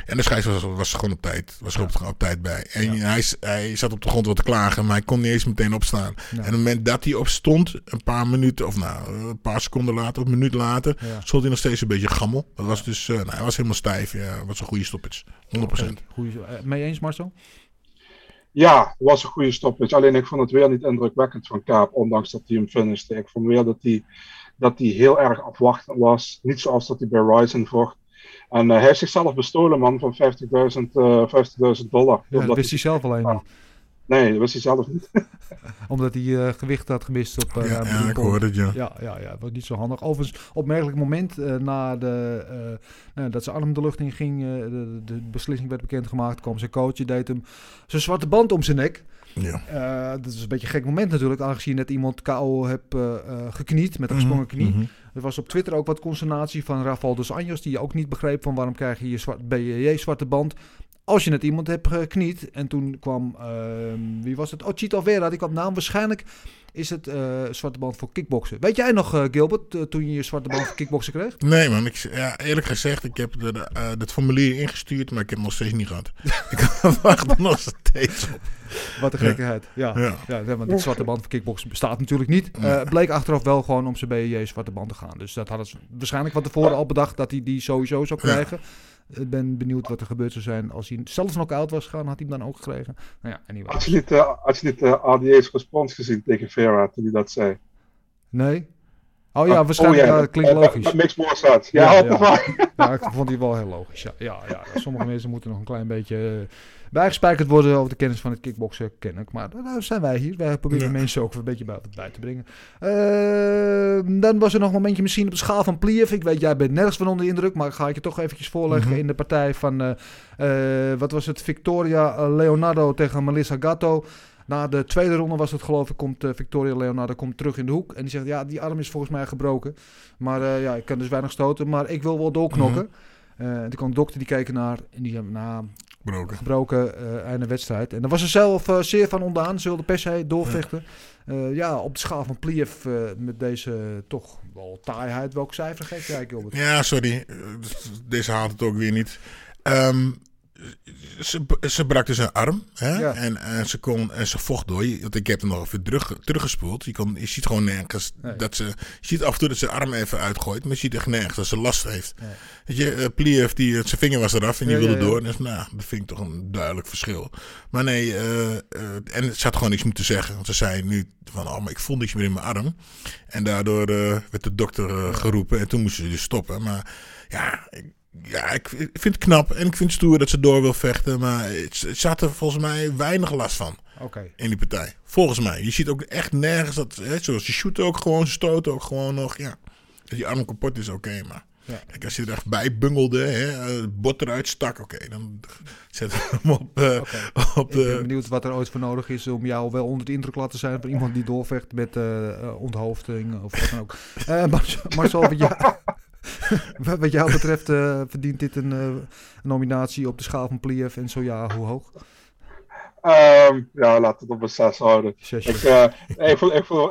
en de scheids was, was gewoon op tijd, was er op, op tijd bij. En Ja. hij, hij zat op de grond wat te klagen, maar hij kon niet eens meteen opstaan. Ja. En op het moment dat hij opstond, een paar minuten, of nou, een paar seconden later, of een minuut later, Ja. stond hij nog steeds een beetje gammel. Dat was dus, eh, nou, hij was helemaal stijf. Ja, was een goede stoppage. 100%. Goeie, eh, mee eens Marcel? Ja, het was een goede stoppage. Alleen ik vond het weer niet indrukwekkend van Kaap, ondanks dat hij hem finishte. Ik vond weer dat hij, dat hij heel erg afwachtend was. Niet zoals dat hij bij Ryzen vocht. En eh, hij heeft zichzelf bestolen, man, van 50.000 eh 50.000 dollar. Ja, dat wist hij zelf alleen niet. Nee, dat wist hij zelf niet. Omdat hij eh, gewicht had gemist op eh Ja, ik hoorde het, ja. Ja, ja, ja, was niet zo handig. Overigens, opmerkelijk moment eh, na de, eh, nou, dat zijn arm de lucht in ging, eh, de, de beslissing werd bekendgemaakt, kwam zijn coach, deed hem zijn zwarte band om zijn nek. Ja. Eh, dat is een beetje een gek moment natuurlijk, aangezien je net iemand KO hebt eh, eh, gekniet met een gesprongen knie. Mhm. Er was op Twitter ook wat consternatie van Rafael dos Anjos, die ook niet begreep van waarom krijg je je zwart, BJJ zwarte band als je net iemand hebt gekniet. En toen kwam, ehm, wie was het? Oh, Chito Vera, die kwam naam. Waarschijnlijk is het eh, zwarte band voor kickboksen. Weet jij nog, eh, Gilbert, eh, toen je je zwarte band voor kickboksen kreeg? Nee man, ik, ja, eerlijk gezegd, ik heb de, het formulier ingestuurd, maar ik heb nog steeds niet gehad. ik wacht er nog steeds op. Wat een gekkigheid. Ja, ja. Ja. ja want die zwarte band voor kickboksen bestaat natuurlijk niet. Nee. bleek achteraf wel gewoon om zijn BJJ zwarte band te gaan. Dus dat hadden ze waarschijnlijk van tevoren al bedacht dat hij die sowieso zou Ja. Ik ben benieuwd wat er gebeurd zou zijn als hij zelfs knock-out was gegaan, had hij hem dan ook gekregen. Nou ja, anyway. Had je niet, eh, had je niet eh, ADA's respons gezien tegen Vera toen hij dat zei? Nee? Oh ja, waarschijnlijk. Oh, ja, dat klinkt Eh, logisch. Dat makes more. Ja, ik vond die wel heel logisch. Ja, ja, ja. Sommige mensen moeten nog een klein beetje eh, bijgespijkerd worden over de kennis van het kickboksen, ken ik. Maar daar zijn wij hier. Wij proberen mensen ook een beetje bij, bij te brengen. Eh, dan was er nog een momentje misschien op de schaal van Pliev. Ik weet, jij bent nergens van onder de indruk, maar ik ga ik je toch eventjes voorleggen Mhm. in de partij van, eh, eh, wat was het, Victoria Leonardo tegen Melissa Gatto. Na de tweede ronde was het geloof ik, komt eh, Victoria Leonardo komt terug in de hoek. En die zegt, ja, die arm is volgens mij gebroken. Maar eh, ja, ik kan dus weinig stoten, maar ik wil wel doorknokken. Eh, en toen kwam de dokter, die keek ernaar en die zei, nou, Broken. gebroken einde wedstrijd. En daar was ze zelf zeer van ondaan. Ze wilde per se doorvechten. Ja, ja op de schaal van Pliev eh, met deze toch wel taaiheid. Welk cijfer geef jij, Gilbert? Ja, sorry. Deze haalt het ook weer niet. Ehm, ze, ze brak dus een arm. Hè? Ja. En, en, ze kon, en ze vocht door. Je- Want ik heb hem nog even terug, teruggespoeld. Je, kon, je ziet gewoon nergens Nee. dat ze... Je ziet af en toe dat ze arm even uitgooit. Maar je ziet echt nergens dat ze last heeft. Nee. Weet je, uh, Pliev, die, zijn vinger was eraf en die Ja, wilde ja, door. Dus nou, dat vind ik toch een duidelijk verschil. Maar nee, eh, eh, en ze had gewoon niks moeten zeggen. Want ze zei nu van, oh, maar ik voel niks meer in mijn arm. En daardoor werd de dokter geroepen en toen moesten ze dus stoppen. Maar ja, ik, ja, ik, ik vind het knap en ik vind het stoer dat ze door wil vechten. Maar het, ze had er volgens mij weinig last van Oké. in die partij. Volgens mij. Je ziet ook echt nergens dat, hè, zoals ze shooten ook gewoon, ze stoten ook gewoon nog. Ja, dat die arm kapot is, oké, maar... Ja. Kijk, als je er echt bij bungelde, hè, eh, het bot eruit stak, oké, dan zet hem op, eh, op Ik ben de... benieuwd wat er ooit voor nodig is om jou wel onder de indruk te laten zijn van iemand die doorvecht met eh, eh, onthoofding of wat dan ook. Eh, Mar- Marcel, wat jou, wat wat jou betreft eh, verdient dit een, eh, een nominatie op de schaal van Pliev en zo ja, hoe hoog? Ehm, ja, laten we het op een 6 houden. Ik, eh, ik, voel, ik voel,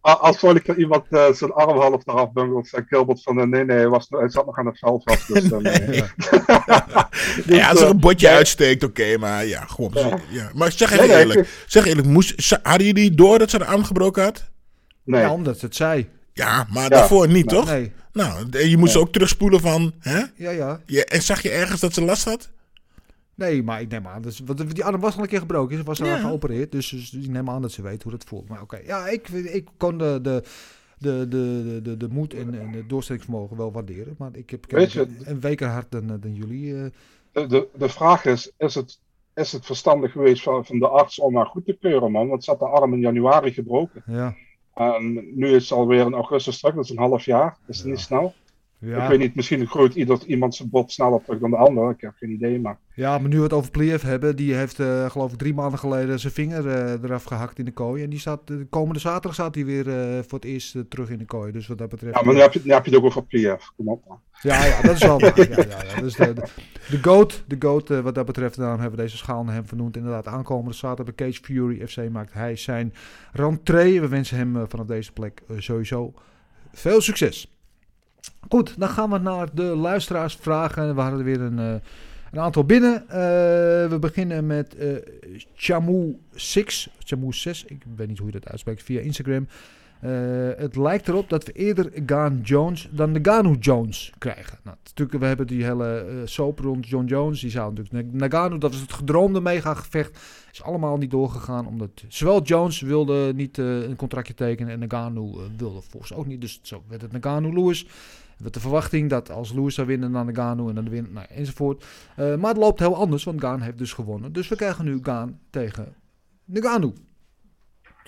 als vond ik er iemand zijn arm half eraf bungelt, zei Gilbert van eh, nee, nee, hij, was, hij zat nog aan het veld vast. Dus, nee. Ja. ja, als er een botje nee. uitsteekt, oké, maar ja, gewoon. Ja. Ja. Maar zeg even Nee, nee, eerlijk, zeg eerlijk, moest, hadden jullie door dat ze de arm gebroken had? Nee. Ja, omdat ze het zei. Ja, maar daarvoor niet, toch? Nee. Nou, je moest Nee. ook terugspoelen van, hè? Ja, ja. Ja, en zag je ergens dat ze last had? Nee, maar ik neem aan. Dus, want die arm was al een keer gebroken. Ze was al Ja. geopereerd. Dus, dus ik neem aan dat ze weet hoe dat voelt. Maar oké. Ja, ik, ik kon de, de, de, de, de, de moed en, en het doorzettingsvermogen wel waarderen. Maar ik heb, ik een, weker hart dan, dan jullie. eh. De, de, de vraag is, is het, is het verstandig geweest van, van de arts om haar goed te keuren, man? Want ze had de arm in januari gebroken. ja. Nu is het alweer in augustus terug, dat is een half jaar. Dat is niet snel. Ja. Ik weet niet, misschien groeit ieder, iemand zijn bot sneller terug dan de ander. Ik heb geen idee, maar... ja, maar nu we het over Pliev hebben. Die heeft eh, geloof ik drie maanden geleden zijn vinger eh, eraf gehakt in de kooi. En die staat, de komende zaterdag staat hij weer eh, voor het eerst terug in de kooi. Dus wat dat betreft... Ja, maar nu heb je, nu heb je het ook over PF. Kom op, man. Ja, ja, dat is wel waar. Ja, ja, ja. Dus de, de, de GOAT, de GOAT wat dat betreft, daarom hebben we deze schaal naar hem vernoemd. Inderdaad, aankomende zaterdag bij Cage Fury FC maakt hij zijn rentree. We wensen hem vanaf deze plek sowieso veel succes. Goed, dan gaan we naar de luisteraarsvragen. We hadden er weer een, eh, een aantal binnen. Eh, we beginnen met eh Chamu 6. Chamu 6, ik weet niet hoe je dat uitspreekt, via Instagram. Eh, het lijkt erop dat we eerder Gaan Jones dan de Ganu Jones krijgen. Nou, natuurlijk, we hebben die hele eh soap rond John Jones. Die zou natuurlijk Nagano, dat was het gedroomde mega-gevecht. Is allemaal niet doorgegaan. Omdat zowel Jones wilde niet eh, een contractje tekenen en Nagano wilde volgens ook niet. Dus zo werd het Nagano Lewis. Met de verwachting dat als Lewis zou winnen, dan Nagano en dan de nou, enzovoort. Maar het loopt heel anders, want Gaan heeft dus gewonnen. Dus we krijgen nu Gaan tegen Nagano.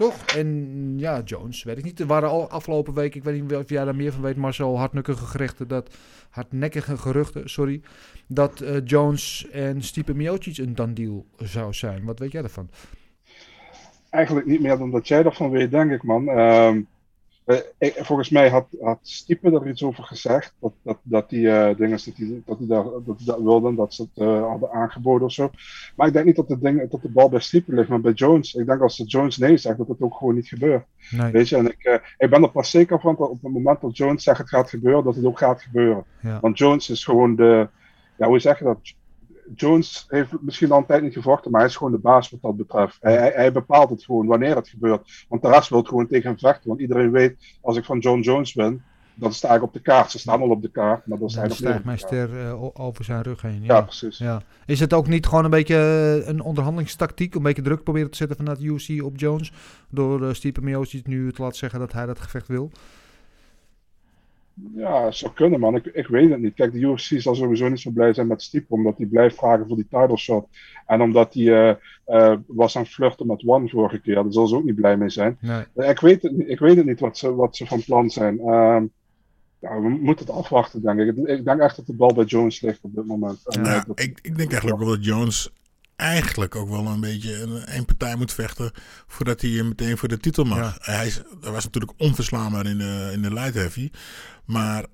Toch? En ja, Jones, weet ik niet. Er waren al afgelopen week, ik weet niet of jij daar meer van weet, zo hardnekkige gerechten, dat hardnekkige geruchten, sorry, dat eh, Jones en Stipe Miocic een dan deal zou zijn. Wat weet jij daarvan? Eigenlijk niet meer dan dat jij ervan weet, denk ik, man. Ehm, eh, volgens mij had, had Stiepe er iets over gezegd. Dat, dat, dat die eh, dingen dat die, dat die daar, dat die dat wilden, dat ze het eh, hadden aangeboden of zo. Maar ik denk niet dat de, ding, dat de bal bij Stiepe ligt, maar bij Jones. Ik denk als de Jones nee zegt, dat het ook gewoon niet gebeurt. Nee. Weet je, en ik, eh, ik ben er pas zeker van dat op het moment dat Jones zegt het gaat gebeuren, dat het ook gaat gebeuren. Ja. Want Jones is gewoon de, ja, hoe zeg je dat? Jones heeft misschien al een tijd niet gevochten, maar hij is gewoon de baas wat dat betreft. Hij, hij, hij bepaalt het gewoon wanneer het gebeurt. Want de rest wil gewoon tegen hem vechten. Want iedereen weet, als ik van John Jones win, dan sta ik op de kaart. Ze staan al op de kaart, maar dan sta Dan ik op de ster eh, over zijn rug heen. Ja, Ja. precies. Ja. Is het ook niet gewoon een beetje eh, een onderhandelingstactiek? Een beetje druk proberen te zetten vanuit UFC op Jones? Door uh, Stipe Miocic nu te laten zeggen dat hij dat gevecht wil? Ja, zou kunnen, man. Ik, ik weet het niet. Kijk, de UFC zal sowieso niet zo blij zijn met Stipe, omdat hij blijft vragen voor die title shot. En omdat hij eh, eh, was aan het flirten met One vorige keer. Daar zal ze ook niet blij mee zijn. Nee. Eh, Ik weet het, niet- ik weet het niet wat ze, wat ze van plan zijn. Ehm, ja, we moeten het afwachten, denk ik. Ik denk echt dat de bal bij Jones ligt op dit moment. En, dat- ik, ik denk eigenlijk ook wel dat Jones eigenlijk ook wel een beetje een, een partij moet vechten voordat hij meteen voor de titel mag. Hij, is, hij was natuurlijk onverslaanbaar in de, in de light heavy. Maar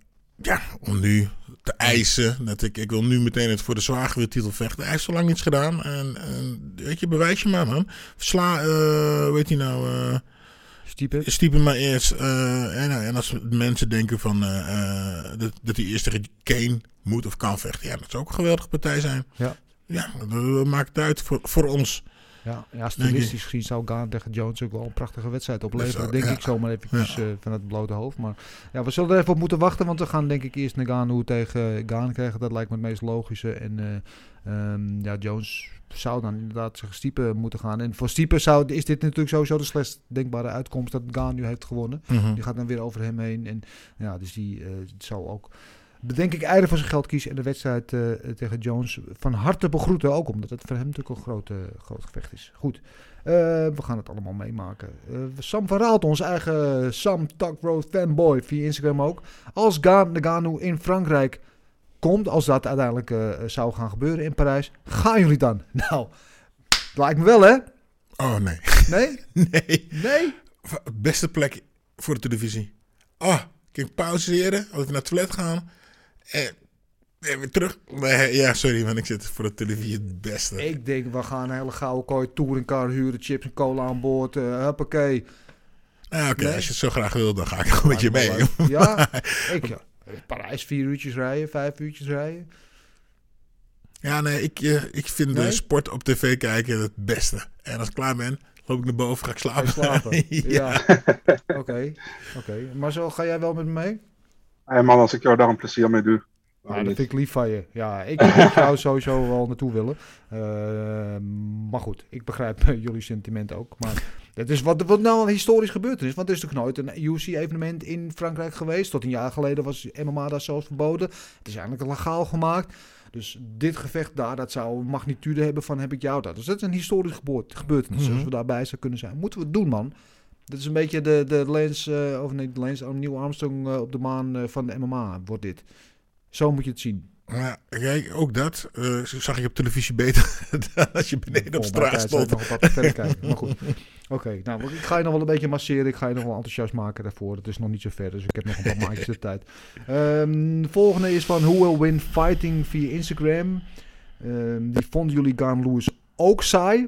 ja, om nu te eisen dat ik, ik wil nu meteen het voor de zwaargewichttitel vechten. Hij heeft zo lang niets gedaan. En, en weet je, bewijs je maar man. Sla, eh weet je nou... eh Stipe. Stiepen maar eerst. eh, en, en als mensen denken van, eh, eh, dat, dat hij eerst tegen Kane moet of kan vechten. Ja, dat zou ook een geweldige partij zijn. Ja. Ja, dat, maakt het uit voor, voor ons. Ja, ja stilistisch gezien zou Gaan tegen Jones ook wel een prachtige wedstrijd opleveren. denk ja. ik zomaar eventjes eh, van het blote hoofd. Maar ja, we zullen er even op moeten wachten. Want we gaan denk ik eerst Nagano tegen Gaan krijgen. Dat lijkt me het meest logische. En eh, ehm, ja, Jones zou dan inderdaad tegen Stipe moeten gaan. En voor Stipe zou, is dit natuurlijk sowieso de slechtst denkbare uitkomst dat Gaan nu heeft gewonnen. Mhm. Die gaat dan weer over hem heen. En ja, dus die eh, zou ook denk ik eieren van zijn geld kiezen en de wedstrijd eh, tegen Jones van harte begroeten. Ook omdat het voor hem natuurlijk een groot, eh, groot gevecht is. Goed, eh, we gaan het allemaal meemaken. Sam van Raalt, onze eigen Sam Road fanboy, via Instagram ook. Als Gaan Nagano in Frankrijk komt, als dat uiteindelijk zou gaan gebeuren in Parijs, gaan jullie dan? Nou, lijkt me wel hè? Oh nee. Nee? nee. Nee? Beste plek voor de televisie. Oh, kan ik pauzeren? Als ik naar het toilet gaan. En, en weer terug. Nee, ja, sorry man. Ik zit voor de televisie het beste. Ik denk, we gaan een hele gouden kooi touringcar huren, chips en cola aan boord. eh huppakee. Ah, Oké, Nee? als je het zo graag wil, dan ga ik gewoon met je mee. Wel leuk. Ja, ik, ja. Parijs vier uurtjes rijden, vijf uurtjes rijden. Ja, nee, ik, eh, ik vind Nee? de sport op tv kijken het beste. En als ik klaar ben, loop ik naar boven, ga ik slapen. Ga slapen? ja. ja. Oké, oké. Maar zo ga jij wel met me mee? Hey man, als ik jou daar een plezier mee doe. Ja, dat vind ik lief van je. Ja, ik zou sowieso wel naartoe willen. Eh, maar goed, ik begrijp eh, jullie sentiment ook. Maar het is wat, wat nou een historisch gebeurtenis. Want er is natuurlijk nooit een UFC-evenement in Frankrijk geweest. Tot een jaar geleden was MMA daar zelfs verboden. Het is eigenlijk legaal gemaakt. Dus dit gevecht daar, dat zou een magnitude hebben van heb ik jou daar. Dus dat is een historisch gebeurtenis. Mhm. Als we daarbij zou kunnen zijn. Moeten we het doen, man. Dat is een beetje de, de Lance, eh, of nee, de Lance, Neil Armstrong eh, op de maan eh, van de MMA, wordt dit. Zo moet je het zien. Maar kijk, ook dat zag je op televisie beter dan als je beneden op mij straat stond. ik nog wat verder kijken. Maar goed. Oké, nou, ik ga je nog wel een beetje masseren. Ik ga je nog wel enthousiast maken daarvoor. Het is nog niet zo ver, dus ik heb nog een paar maandjes de tijd. Ehm, de volgende is van Who Will Win Fighting via Instagram. Ehm, die vonden jullie Gaan Lewis ook saai?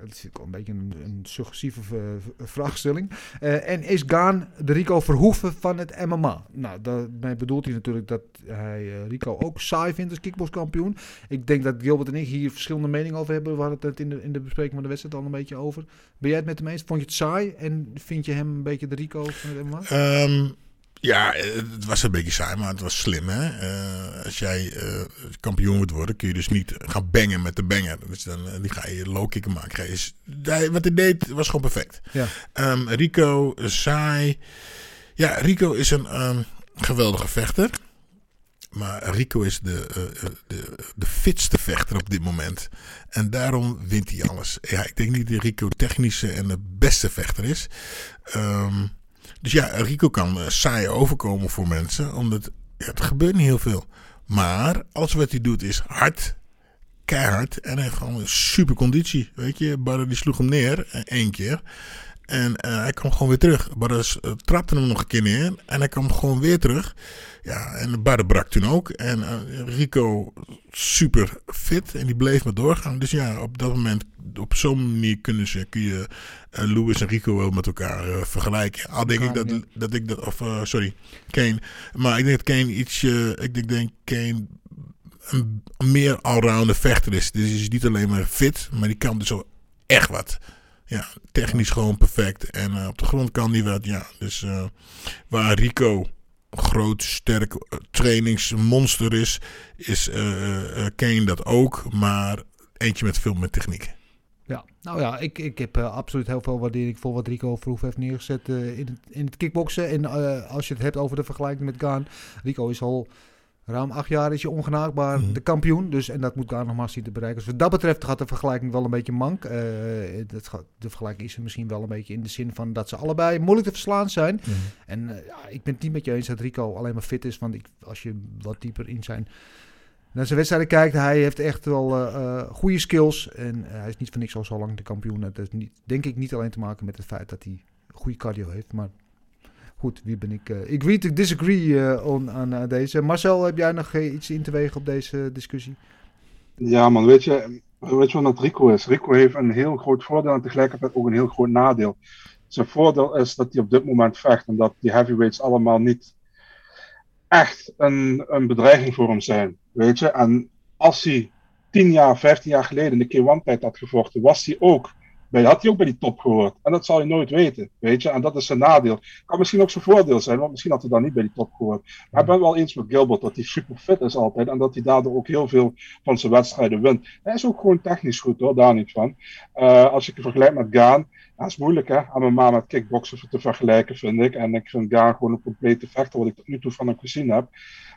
Dat is ook een beetje een, een suggestieve v- v- vraagstelling. Eh, en is Gaan de Rico Verhoeven van het MMA? Nou, daarmee bedoelt hij natuurlijk dat hij eh, Rico ook saai vindt als kickbokskampioen. Ik denk dat Gilbert en ik hier verschillende meningen over hebben. We hadden het in de, in de bespreking van de wedstrijd al een beetje over. Ben jij het met hem eens? Vond je het saai? En vind je hem een beetje de Rico van het MMA? Ehm, ja, eh, het was een beetje saai, maar het was slim. Hè? Eh, als jij eh, kampioen moet worden, kun je dus niet gaan bangen met de banger. Dus dan die ga je low kicken maken. Ga je wat hij deed was gewoon perfect. Ja. Ehm, Rico, saai. Ja, Rico is een ehm, geweldige vechter. Maar Rico is de, de, de fitste vechter op dit moment. En daarom wint hij alles. Ja, ik denk niet dat Rico technische en de beste vechter is. Ehm, dus ja, Rico kan eh, saai overkomen voor mensen. Omdat er gebeurt niet heel veel. Maar alles wat hij doet is hard. Keihard. En hij heeft gewoon een super conditie. Weet je, Barre die sloeg hem neer. eh, één keer. En eh, hij kwam gewoon weer terug. Barre eh, trapte hem nog een keer neer. En hij kwam gewoon weer terug. Ja, en Barre brak toen ook. En eh, Rico super fit. En die bleef maar doorgaan. Dus ja, op dat moment, op zo'n manier kunnen ze, kun je eh, Lewis en Rico wel met elkaar vergelijken. Al denk ik dat, dat ik dat, of sorry, Kane. Maar ik denk dat Kane iets, eh, ik denk, denk Kane een, een meer allrounder vechter is. Dus hij is niet alleen maar fit, maar die kan dus ook echt wat. Ja, technisch gewoon perfect. En eh, op de grond kan hij wat, ja. Dus eh, waar Rico groot, sterk eh, trainingsmonster is, is Kane dat ook. Maar eentje met veel meer techniek. Ja, nou ja, ik, ik heb absoluut heel veel waardering voor wat Rico Verhoef heeft neergezet in, het, in het kickboksen. En als je het hebt over de vergelijking met Gaan. Rico is al ruim acht jaar is je ongenaakbaar Mhm. de kampioen. Dus, en dat moet Gaan nog maar zien te bereiken. Dus wat dat betreft gaat de vergelijking wel een beetje mank. Eh, dat gaat, de vergelijking is er misschien wel een beetje in de zin van dat ze allebei moeilijk te verslaan zijn. Mhm. En eh, ja, ik ben het niet met je eens dat Rico alleen maar fit is. Want ik, als je wat dieper in zijn, naar zijn wedstrijden kijkt, hij heeft echt wel eh, goede skills. En hij is niet voor niks al zo lang de kampioen. Dat heeft niet, denk ik niet alleen te maken met het feit dat hij goede cardio heeft. Maar goed, wie ben ik? eh, ik weet, ik disagree eh, on, aan eh, deze. Marcel, heb jij nog iets in te wegen op deze discussie? Ja, man, weet je, weet je wat met Rico is? Rico heeft een heel groot voordeel en tegelijkertijd ook een heel groot nadeel. Zijn voordeel is dat hij op dit moment vecht en dat die heavyweights allemaal niet echt een, een bedreiging voor hem zijn. Weet je, en als hij 10 jaar, 15 jaar geleden in de K1-tijd had gevochten, was hij ook. Bij, had hij ook bij die top gehoord. En dat zal je nooit weten, weet je. En dat is zijn nadeel. Kan misschien ook zijn voordeel zijn, want misschien had hij dan niet bij die top gehoord. Maar ik ben wel eens met Gilbert dat hij super fit is altijd. En dat hij daardoor ook heel veel van zijn wedstrijden wint. Hij is ook gewoon technisch goed hoor, daar niet van. Eh, als ik het vergelijk met Gaan, dat is moeilijk hè, aan mijn ma met kickboksen te vergelijken vind ik. En ik vind Gaan gewoon een complete vechter, wat ik tot nu toe van hem gezien heb.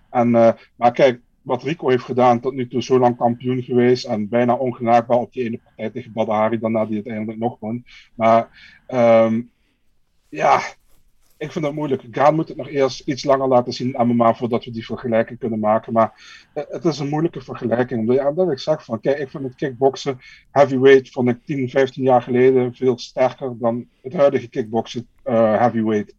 En, eh, maar kijk, wat Rico heeft gedaan, tot nu toe zo lang kampioen geweest en bijna ongenaakbaar op die ene partij tegen Badahari, daarna die uiteindelijk nog won. Maar ehm, ja, ik vind het moeilijk. Gaan moet het nog eerst iets langer laten zien aan MMA voordat we die vergelijking kunnen maken. Maar eh, het is een moeilijke vergelijking. Omdat, ja, ik zeg van, kijk, ik vind het kickboksen heavyweight ik 10, 15 jaar geleden veel sterker dan het huidige kickboksen eh, heavyweight.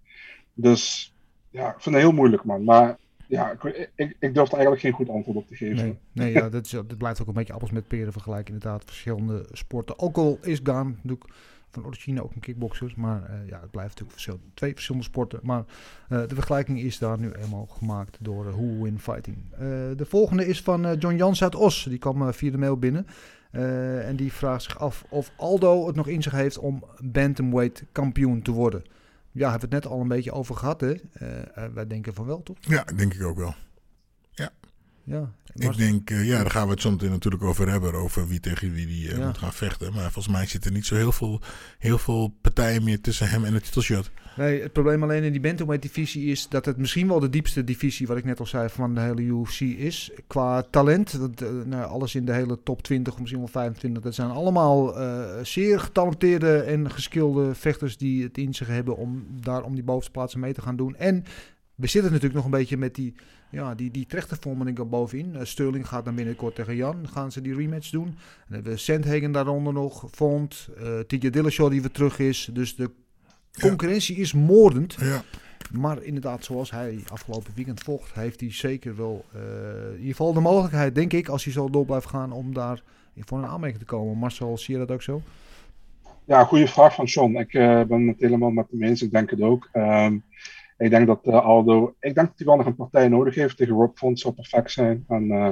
Dus ja, ik vind het heel moeilijk, man. Maar ja, ik, ik, durf er eigenlijk geen goed antwoord op te geven. Nee, nee ja, is, blijft ook een beetje appels met peren vergelijken. Inderdaad, verschillende sporten. Ook al is Gaan natuurlijk van origine ook een kickboxer. Maar eh, ja, het blijft natuurlijk twee verschillende sporten. Maar eh, de vergelijking is daar nu eenmaal gemaakt door uh, Who Win Fighting. De volgende is van John Jans uit Os. Die kwam via de mail binnen. En die vraagt zich af of Aldo het nog in zich heeft om bantamweight kampioen te worden. Ja, hebben we het net al een beetje over gehad, hè? Uh, wij denken van wel, toch? Ja, denk ik ook wel. Ja. Ik denk, uh, ja, daar gaan we het zo meteen natuurlijk over hebben. Over wie tegen wie die uh, ja. moet gaan vechten. Maar volgens mij zitten niet zo heel veel, heel veel partijen meer tussen hem en het titelshot. Nee, het probleem alleen in die bantamweight divisie is dat het misschien wel de diepste divisie, wat ik net al zei, van de hele UFC is. Qua talent, dat, uh, nou, alles in de hele top 20, of misschien wel 25, dat zijn allemaal zeer getalenteerde en geskilde vechters die het in zich hebben om daar om die bovenste plaatsen mee te gaan doen. En we zitten natuurlijk nog een beetje met die, ja, die, die trechtervorming er bovenin. Uh, Sterling gaat dan binnenkort tegen Jan. Gaan ze die rematch doen. En dan hebben we Sandhagen daaronder nog. Font. Uh, TJ Dillashaw die weer terug is. Dus de concurrentie ja. is moordend. Ja. Maar inderdaad, zoals hij afgelopen weekend vocht, heeft hij zeker wel uh, in ieder geval de mogelijkheid, denk ik, als hij zo door blijft gaan, om daar voor een aanmerking te komen. Marcel, zie je dat ook zo? Ja, goede vraag van John. Ik uh, ben het helemaal met hem eens. Ik denk het ook. Um, ik denk dat uh, Aldo, ik denk dat hij wel nog een partij nodig heeft tegen Rob Font zou perfect zijn. En uh,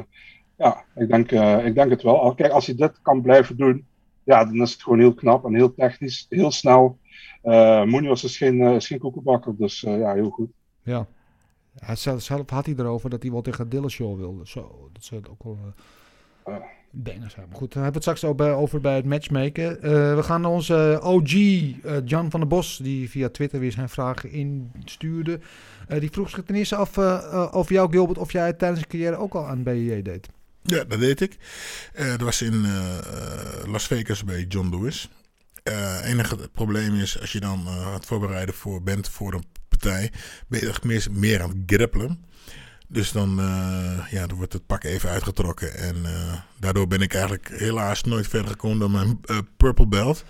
ja, ik denk, uh, ik denk het wel. Kijk, als hij dit kan blijven doen, ja, dan is het gewoon heel knap en heel technisch, heel snel. Uh, Munoz is geen, is geen koekenbakker, dus ja, heel goed. Ja, hij zelf, had hij erover dat hij wel tegen Dillashaw wilde. Zo, dat zou ook wel Maar goed, dan hebben we het straks ook bij, over bij het matchmaken. Uh, we gaan naar onze OG, uh, Jan van der Bos, die via Twitter weer zijn vragen instuurde. Uh, die vroeg zich ten eerste af over jou, Gilbert, of jij tijdens je carrière ook al aan BJJ deed. Ja, dat deed ik. dat was in Las Vegas bij John Lewis. Het enige probleem is, als je dan aan het voorbereiden voor bent voor een partij, ben je echt meer, meer aan het grappelen. Dus dan, uh, ja, dan wordt het pak even uitgetrokken. En uh, daardoor ben ik eigenlijk helaas nooit verder gekomen dan mijn uh, purple belt.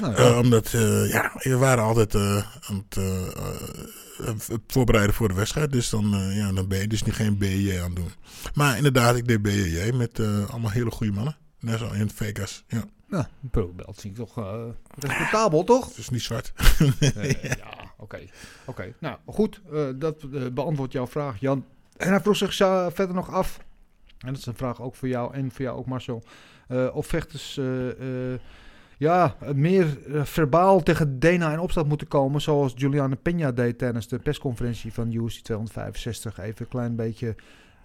Nou, ja. omdat, ja, we waren altijd aan het voorbereiden voor de wedstrijd. Dus dan, ja, dan ben je dus niet geen BJ aan het doen. Maar inderdaad, ik deed BJ met allemaal hele goede mannen. Net zo in Vegas, ja. Ja, een purple belt zie ik toch respectabel, toch? Het is niet zwart. ja, oké. Okay. Oké, nou goed. dat beantwoordt jouw vraag, Jan. En hij vroeg zich verder nog af, en dat is een vraag ook voor jou en voor jou ook Marcel, uh, of vechters uh, uh, ja, meer verbaal tegen Dana in opstand moeten komen, zoals Juliana Peña deed tijdens de persconferentie van UFC 265. Even een klein beetje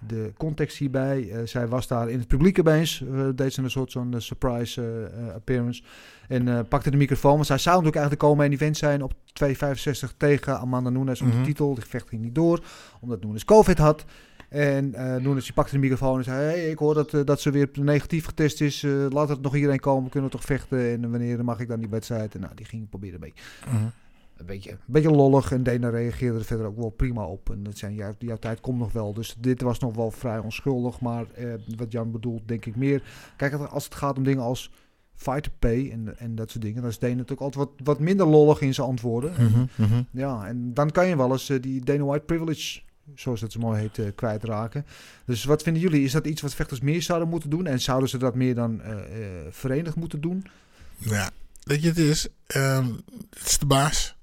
de context hierbij. Eh, zij was daar in het publiek opeens. Uh, deed ze een soort zo'n surprise uh, appearance. En pakte de microfoon. Want zij zou natuurlijk eigenlijk de komende event zijn op 265 tegen Amanda Nunes om Mhm. de titel. Die gevecht ging niet door, omdat Nunes COVID had. En uh, Nunes die pakte de microfoon en zei... Hey, ik hoor dat, dat ze weer negatief getest is. Laat er nog iedereen komen, kunnen we toch vechten. En wanneer mag ik dan die wedstrijd? En nou, die ging proberen mee. Mhm. Een beetje, een beetje lollig. En Dana reageerde er verder ook wel prima op. En dat zijn, jouw, jouw tijd komt nog wel. Dus dit was nog wel vrij onschuldig. Maar eh, wat Jan bedoelt, denk ik meer... Kijk, als het gaat om dingen als fighter pay en, en dat soort dingen... dan is Dana natuurlijk altijd wat, wat minder lollig in zijn antwoorden. Mhm, mhm. ja, en dan kan je wel eens uh, die Dana White privilege zoals het zo mooi heet, uh, kwijtraken. Dus wat vinden jullie? Is dat iets wat vechters meer zouden moeten doen? En zouden ze dat meer dan uh, uh, verenigd moeten doen? Ja, weet je, het is, um, het is de baas.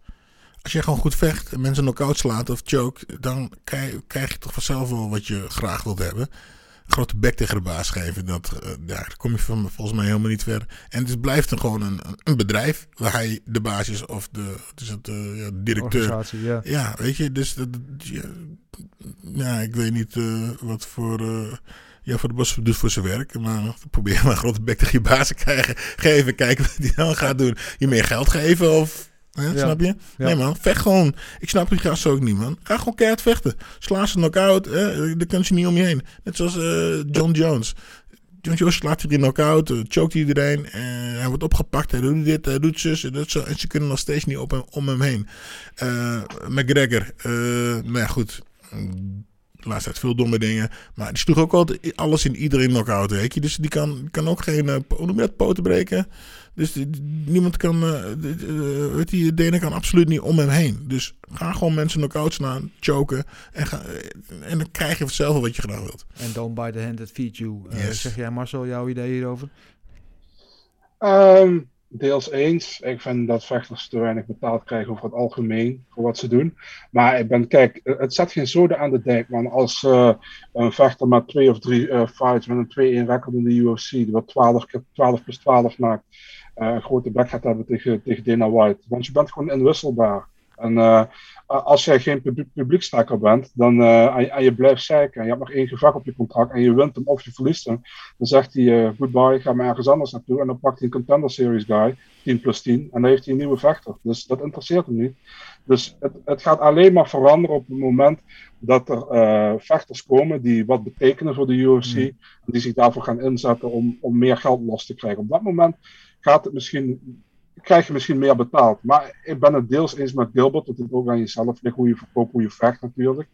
Als je gewoon goed vecht en mensen knock-out slaat of choke, dan krijg, krijg, je toch vanzelf wel wat je graag wilt hebben. Een grote bek tegen de baas geven, dat, uh, ja, daar kom je van, volgens mij helemaal niet ver. En het blijft dan gewoon een, een bedrijf waar hij de baas is of de, het is het, uh, ja, directeur. Ja. ja, weet je, dus dat, ja, ja, ik weet niet uh, wat voor. Ja, voor de bos doet voor zijn werk. Maar probeer maar een grote bek tegen je baas te krijgen. Geven, kijken wat hij dan gaat doen. Je meer geld geven of. Hè, ja. Snap je? Nee man, vecht gewoon. Ik snap die gasten ook niet man. Ga gewoon keihard vechten. Sla ze knock-out. Hè? Daar kan je niet om je heen. Net zoals uh, John Jones. John Jones slaat hij in knock-out. Uh, chokt iedereen. En hij wordt opgepakt. Hij doet dit, hij doet zus en dat zo. En ze kunnen nog steeds niet op hem, om hem heen. Uh, McGregor. nou ja, goed de laatste tijd veel domme dingen. Maar die sloeg ook altijd alles in iedereen knock-out, weet je. Dus die kan, kan ook geen, uh, hoe noem je dat, poten breken. Dus die, die, niemand kan, uh, uh, weet je, kan absoluut niet om hem heen. Dus ga gewoon mensen knock-out slaan, choken. En, ga, en dan krijg je vanzelf wel wat je graag wilt. En don't buy the hand that feeds you. Yes. Zeg jij Marcel, jouw idee hierover? Um, deels eens. Ik vind dat vechters te weinig betaald krijgen over het algemeen voor wat ze doen. Maar ik ben, kijk, het zet geen zoden aan de dijk, man. Als uh, een vechter met twee of drie uh, fights met een 2-1 record in de UFC, die wat 12, 12 plus 12 maakt, een grote bek gaat hebben tegen, tegen Dana White. Want je bent gewoon inwisselbaar. En uh, als jij geen publiek, bent, dan, uh, en, en, je blijft zeiken, en je hebt nog één gevecht op je contract, en je wint hem of je verliest hem, dan zegt hij goodbye, ga maar ergens anders naartoe, en dan pakt hij een contender series guy, 10 plus 10, en dan heeft hij een nieuwe vechter. Dus dat interesseert hem niet. Dus het, het gaat alleen maar veranderen op het moment dat er uh, vechters komen die wat betekenen voor de UFC, mm. die zich daarvoor gaan inzetten om, om meer geld los te krijgen. Op dat moment gaat het misschien krijg je misschien meer betaald. Maar ik ben het deels eens met Gilbert, dat het ook aan jezelf ligt, hoe je verkoopt, hoe je vecht natuurlijk.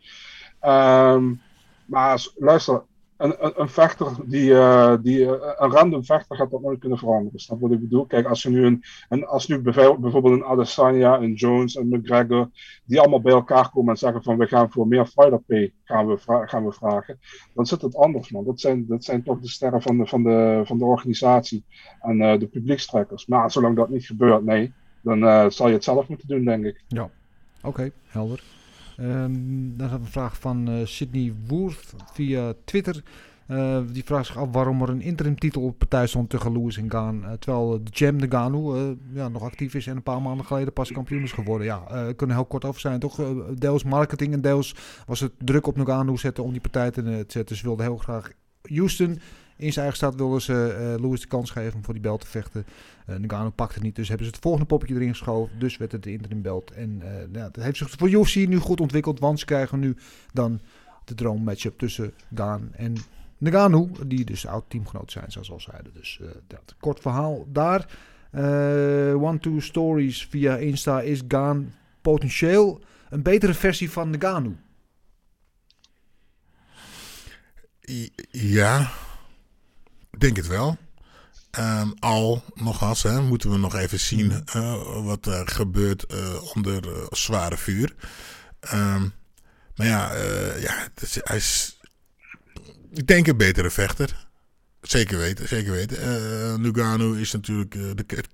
Um, maar luister, een, een, vechter, die, uh, die, uh, een random vechter gaat dat nooit kunnen veranderen. Snap wat ik bedoel? Kijk, als je nu, een, een, als nu bijvoorbeeld een Adesanya, een Jones, een McGregor, die allemaal bij elkaar komen en zeggen van we gaan voor meer fighter pay gaan we, gaan we vragen, dan zit het anders, man. Dat zijn, dat zijn toch de sterren van de, van de, van de organisatie en uh, de publiekstrekkers. Maar zolang dat niet gebeurt, nee, dan zal je het zelf moeten doen, denk ik. Ja, oké, helder. Um, dan we een vraag van uh, Sydney Woerth via Twitter. Uh, die vraagt zich af waarom er een interim titel op partij stond tegen Lewis Gaan. Uh, terwijl de Jam de Ganu ja, nog actief is en een paar maanden geleden pas kampioen is geworden. Ja, uh, kunnen heel kort over zijn. Toch deels marketing en deels was het druk op Nagano zetten om die partij te zetten. Ze wilden heel graag Houston. In zijn eigen stad wilden ze Lewis de kans geven om voor die belt te vechten. Uh, Nagano pakte het niet, dus hebben ze het volgende poppetje erin geschoven. Dus werd het de interim belt. En uh, ja, dat heeft zich voor UFC nu goed ontwikkeld, want ze krijgen nu dan de droommatchup tussen Gaan en Nagano, die dus oud-teamgenoot zijn, zoals al zeiden. Dus dat kort verhaal daar. One-two stories via Insta is Gaan potentieel een betere versie van Nagano. Ja, denk het wel. Um, al nogals, hè, moeten we nog even zien uh, wat er gebeurt uh, onder uh, zware vuur. Um, maar ja, ja is, hij is, ik denk een betere vechter. Zeker weten, zeker weten. Lugano is natuurlijk de, het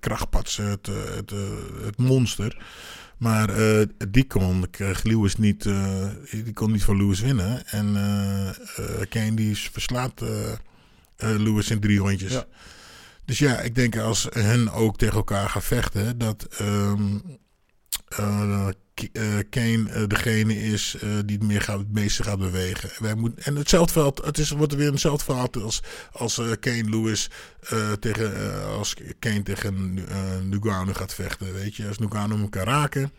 het, het, het monster. Maar die kon Lewis niet, die kon niet van Lewis winnen. En Kane die verslaat Lewis in drie rondjes. Ja. Dus ja, ik denk als hen ook tegen elkaar gaan vechten, dat um, uh, K- eh, Kane eh, degene is eh, die het, meer gaat, het meeste gaat bewegen. Wij moeten, en hetzelfde veld, het is, wordt weer hetzelfde verhaal als, als eh, Kane Lewis eh, tegen, eh, als Kane tegen Nugano gaat vechten. Weet je, als Nugano hem kan raken,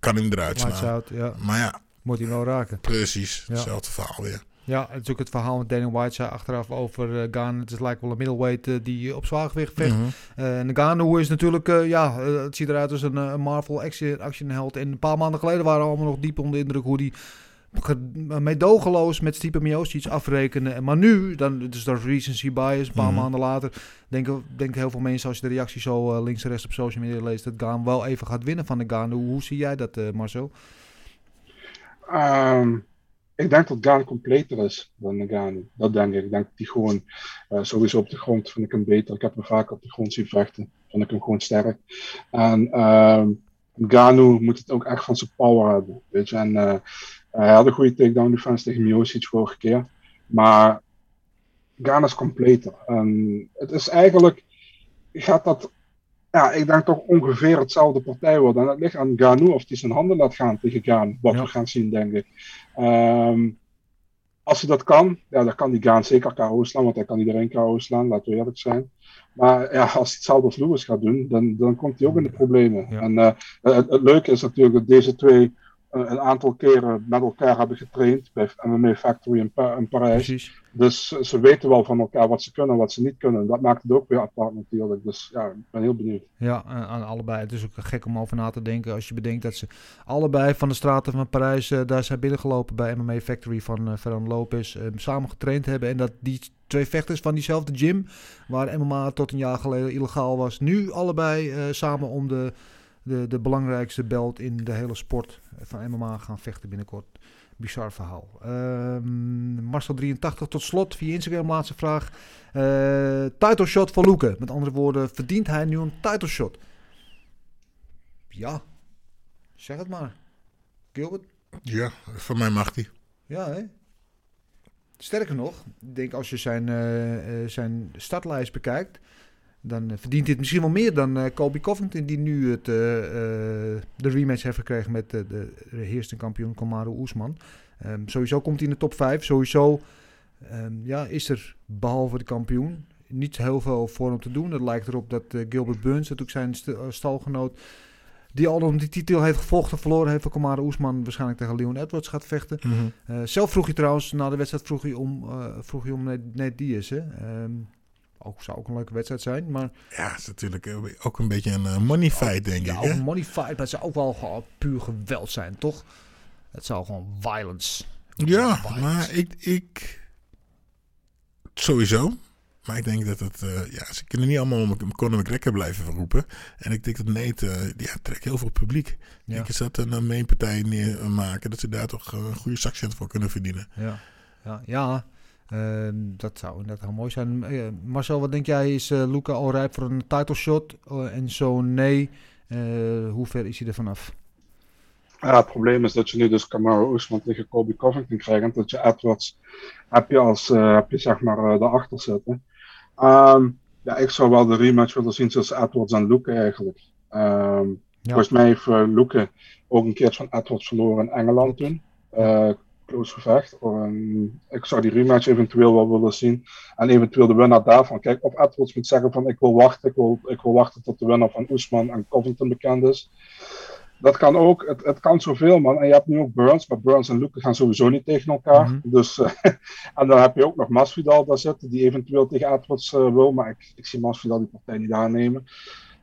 kan hij hem eruit slaan. out, ja. Maar ja, Moet hij wel raken. precies, Ja. hetzelfde verhaal weer. Ja, het is ook het verhaal met Daniel White zei achteraf over eh Gaan. Het is lijkt wel een middleweight eh, die op zwaargewicht vecht. Mhm. Eh, en Ngannou is natuurlijk, eh, ja, het ziet eruit als een, Marvel action, actionheld. En een paar maanden geleden waren we allemaal nog diep onder de indruk hoe die ge- meedogenloos met Stipe Miocic afrekenen. En Maar nu, dan, dus dat recency bias, een paar Mhm. maanden later, denken, denken heel veel mensen als je de reactie zo links en rechts op social media leest, dat Gaan wel even gaat winnen van Ngannou. Hoe zie jij dat, eh, Marcel? Ehm, ik denk dat Gaan completer is dan Ngannou. Dat denk ik. Ik denk dat hij gewoon eh, sowieso op de grond vind ik hem beter. Ik heb hem vaak op de grond zien vechten. Vind ik hem gewoon sterk. En ehm Ngannou moet het ook echt van zijn power hebben. Weet je? En eh, hij had een goede takedown defense tegen Miocic vorige keer. Maar Gaan is completer. En het is eigenlijk gaat dat ja, ik denk toch ongeveer hetzelfde partij worden. En het ligt aan Ganu of hij zijn handen laat gaan tegen Gaan. Wat Ja. we gaan zien, denk ik. Ehm, als hij dat kan, ja, dan kan die Gaan zeker KO slaan, want hij kan iedereen KO slaan, laten we eerlijk zijn. Maar ja, als hij hetzelfde als Lewis gaat doen, dan, dan komt hij ook in de problemen. Ja. En eh, het, het leuke is natuurlijk dat deze twee een aantal keren met elkaar hebben getraind bij MMA Factory in, Pa- in Parijs. Precies. Dus ze- weten wel van elkaar wat ze kunnen en wat ze niet kunnen. Dat maakt het ook weer apart natuurlijk. Dus ja, ik ben heel benieuwd. Ja, aan allebei. Het is ook gek om over na te denken als je bedenkt dat ze allebei van de straten van Parijs eh, daar zijn binnengelopen bij MMA Factory van eh Ferran Lopez. eh, samen getraind hebben en dat die twee vechters van diezelfde gym, waar MMA tot een jaar geleden illegaal was, nu allebei eh, samen om de, de, de belangrijkste belt in de hele sport van MMA gaan vechten binnenkort. Bizar verhaal. Ehm Marcel 83 tot slot via Instagram laatste vraag. Eh title shot voor Loeken. Met andere woorden, verdient hij nu een title shot? Ja, zeg het maar. Gilbert? Ja, voor mij mag die. Ja, hè? Sterker nog, ik denk als je zijn, eh, eh, zijn startlijst bekijkt, dan eh, verdient het misschien wel meer dan eh Colby Covington, die nu het, eh, de rematch heeft gekregen met de, heerste kampioen Kamaru Oesman. Ehm, sowieso komt hij in de top 5. Sowieso ehm, ja, is er, behalve de kampioen, niet heel veel voor hem te doen. Het lijkt erop dat Gilbert Burns, ook zijn st- stalgenoot, die al om die titel heeft gevolgd en verloren heeft van Kamaru Oesman, waarschijnlijk tegen Leon Edwards gaat vechten. Eh, zelf vroeg je trouwens, na de wedstrijd vroeg je om, vroeg je om Diaz. Hè? Ehm, ook, zou ook een leuke wedstrijd zijn, maar Ja, het is natuurlijk eh, ook een beetje een eh, money fight, denk ja, ik. ook Hè? een money fight, maar het zou ook wel gewoon puur geweld zijn, toch? Het zou gewoon violence. Ja, Violence. maar ik, ik... Sowieso. Maar ik denk dat het... eh, ja, ze kunnen niet allemaal om Conor McGregor blijven roepen. En ik denk dat Nate... eh, ja, trekt heel veel publiek. Ik Ja. dat ze dat een eh, mainpartij neer maken. Dat ze daar toch een goede zakcent voor kunnen verdienen. Ja, ja, ja. Ehm, dat zou inderdaad heel mooi zijn. Eh, Marcel, wat denk jij? Is eh Luca al rijp voor een title shot? Eh, en zo nee, hoe ver is hij er vanaf? Ja, het probleem is dat je nu dus Kamaru Usman tegen Colby Covington krijgt. En dat je Edwards heb je als heb je zeg maar eh, daarachter zitten. Ehm, ja, ik zou wel de rematch willen zien tussen Edwards en Luke eigenlijk. Ehm, Volgens mij heeft Luke ook een keer van Edwards verloren in Engeland toen. Uh, close gevecht. Ik zou die rematch eventueel wel willen zien. En eventueel de winnaar daarvan. Kijk, of Edwards moet zeggen van ik wil wachten. Ik wil, ik wil wachten tot de winnaar van Oesman en Covington bekend is. Dat kan ook. Het, het kan zoveel, man. En je hebt nu ook Burns. Maar Burns en Luke gaan sowieso niet tegen elkaar. Mhm. Dus, uh, en dan heb je ook nog Masvidal daar zitten. Die eventueel tegen Edwards uh, wil. Maar ik, ik zie Masvidal die partij niet aannemen.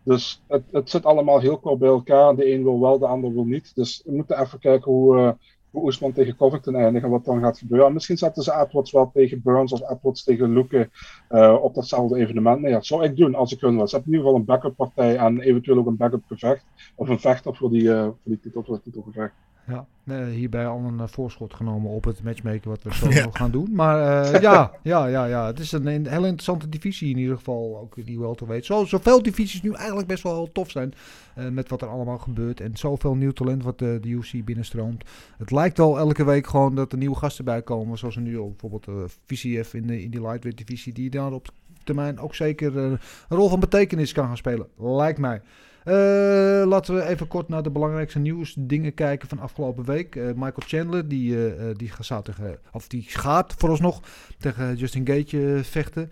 Dus het, het zit allemaal heel kort bij elkaar. De een wil wel, de ander wil niet. Dus we moeten even kijken hoe, uh, hoe Oesman tegen Covington eindigen. Wat dan gaat gebeuren. En misschien zetten ze Edwards wel tegen Burns of Edwards tegen Luke uh, op datzelfde evenement. Nee, dat zou ik doen als ik hun was. Hebben in ieder geval een backup partij en eventueel ook een backup gevecht. Of een vechter voor die, uh, voor die titel, voor titelgevecht. Ja, nee, hierbij al een uh, voorschot genomen op het matchmaken wat we zo ja. gaan doen. Maar uh, ja, ja, ja, ja, het is een, een hele interessante divisie in ieder geval, ook die wel te weten. Zo, zoveel divisies nu eigenlijk best wel heel tof zijn uh, met wat er allemaal gebeurt. En zoveel nieuw talent wat de, de UFC binnenstroomt. Het lijkt al elke week gewoon dat er nieuwe gasten bij komen, zoals er nu bijvoorbeeld uh, VCF in, de, in die lightweight divisie, die daar op termijn ook zeker een rol van betekenis kan gaan spelen. Lijkt mij. Eh, laten we even kort naar de belangrijkste nieuwsdingen kijken van afgelopen week. Eh, Michael Chandler, die, eh, die, gaat tegen, of die gaat vooralsnog tegen Justin Gage eh, vechten.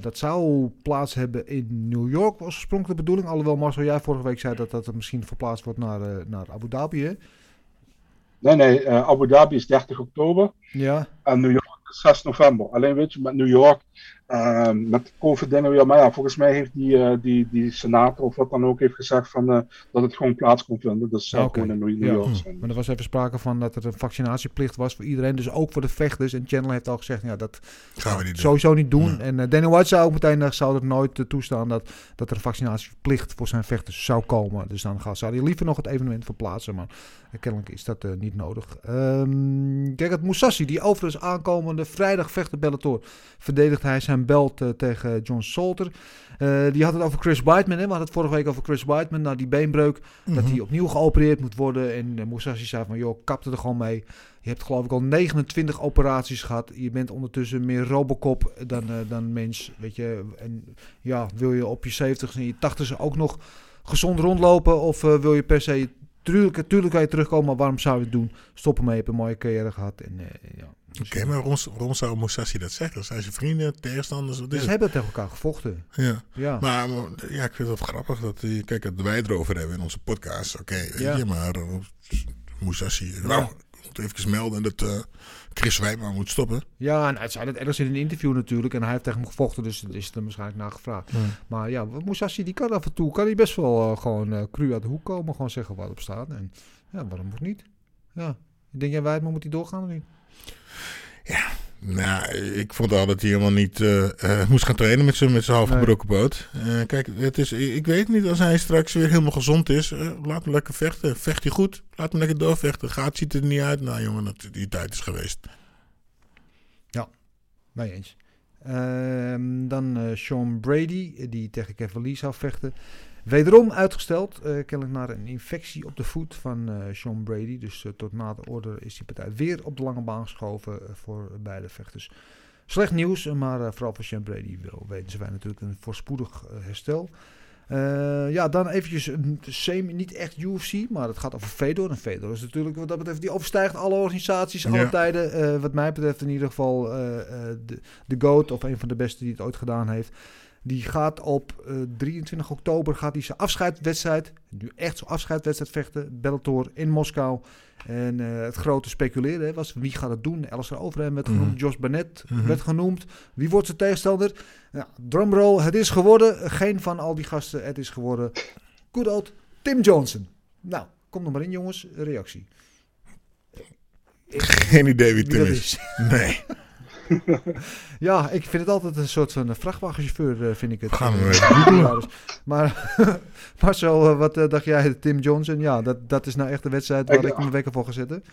Dat zou plaats hebben in New York, was oorspronkelijk de bedoeling. Alhoewel Marcel, jij vorige week zei dat dat misschien verplaatst wordt naar, naar Abu Dhabi, hè? Nee, nee, Abu Dhabi is 30 oktober Ja, en New York is 6 november. Alleen weet je, met New York, eh, met COVID dingen weer, maar ja, volgens mij heeft die, eh, die, die senator of wat dan ook heeft gezegd van, eh, dat het gewoon plaats kon vinden. Dus het zou Oké. gewoon in New, Ja. York zijn. maar er was even sprake van dat er een vaccinatieplicht was voor iedereen. Dus ook voor de vechters. En Chandler heeft al gezegd, ja, dat Gaan we niet doen. sowieso niet doen. Nee. En eh Dana White zou ook meteen uh, zou het nooit toestaan dat, dat er een vaccinatieplicht voor zijn vechters zou komen. Dus dan gaat, zou hij liever nog het evenement verplaatsen. Maar kennelijk is dat eh, niet nodig. Ehm Gerrit Moussassi, die overigens aankomende vrijdag vecht Bellator, verdedigt hij zijn belt eh, tegen John Salter. Eh, die had het over Chris Weidman. Hè? We hadden het vorige week over Chris Weidman. Na die beenbreuk. Dat hij opnieuw geopereerd moet worden. En uh, Moussassi zei van, joh, kap er gewoon mee. Je hebt geloof ik al 29 operaties gehad. Je bent ondertussen meer Robocop dan, dan mens. Weet je. En ja, wil je op je 70 en je 80 ook nog gezond rondlopen? Of uh, wil je per se... Tuurlijk, tuurlijk kan je terugkomen, maar waarom zou je het doen? Stoppen mee, je hebt een mooie carrière gehad. En, uh, ja, Oké, okay, maar waarom, waarom zou Moussassi dat zeggen? Zijn ze vrienden, tegenstanders? Wat dus ze hebben tegen elkaar gevochten. Ja. ja. Maar ja, ik vind het grappig dat kijk, dat wij het erover hebben in onze podcast. Oké, okay, ja. maar uh, Moussassi. Ja. Nou, ik moet even melden dat uh, Chris Wijman moet stoppen. Ja, en hij zei dat ergens in een interview natuurlijk. En hij heeft tegen hem gevochten, dus is het er waarschijnlijk naar gevraagd. Maar ja, Moussassi die kan af en toe kan hij best wel uh, gewoon uh, cru uit de hoek komen. Gewoon zeggen wat op staat. En ja, waarom moet niet? Ja. Denk jij Wijman moet hij doorgaan of niet? Ja, nou, ik vond al dat hij helemaal niet uh, uh, moest gaan trainen met zijn met half gebroken poot. Uh, kijk, het is, ik weet niet als hij straks weer helemaal gezond is. laat hem lekker vechten. Vecht hij goed, laat hem lekker doorvechten. Gaat, ziet er niet uit. Nou jongen, dat, die tijd is geweest. Ja, mee eens. Ehm, dan Sean Brady, die tegen Kevin Lee zou vechten. Wederom uitgesteld, uh, kennelijk naar een infectie op de voet van uh, Sean Brady. Dus uh, tot na de order is die partij weer op de lange baan geschoven voor beide vechters. Slecht nieuws, maar vooral voor Sean Brady wel weten ze wij natuurlijk een voorspoedig herstel. ja, dan eventjes een semi, niet echt UFC, maar het gaat over Fedor. En Fedor is natuurlijk wat dat betreft, die overstijgt alle organisaties, alle ja. tijden. wat mij betreft in ieder geval de, de GOAT of een van de beste die het ooit gedaan heeft. Die gaat op uh, 23 oktober gaat hij zijn afscheidwedstrijd, nu echt zo'n afscheidwedstrijd vechten, Bellator in Moskou. En uh, het grote speculeren hè, was wie gaat het doen. Alistair Overeem werd genoemd, mm. Josh Barnett mm -hmm. werd genoemd. Wie wordt zijn tegenstander? Drumroll, het is geworden. Geen van al die gasten, het is geworden. Good old Tim Johnson. Nou, kom er maar in jongens, reactie. Geen idee wie Tim is. is. Nee. ja, ik vind het altijd een soort van vrachtwagenchauffeur, uh, vind ik het. Gaan we uh, maar Marcel, uh, wat dacht jij, Tim Johnson? Ja, dat, dat is nou echt de wedstrijd waar ik, ik mijn wekker voor ga zetten.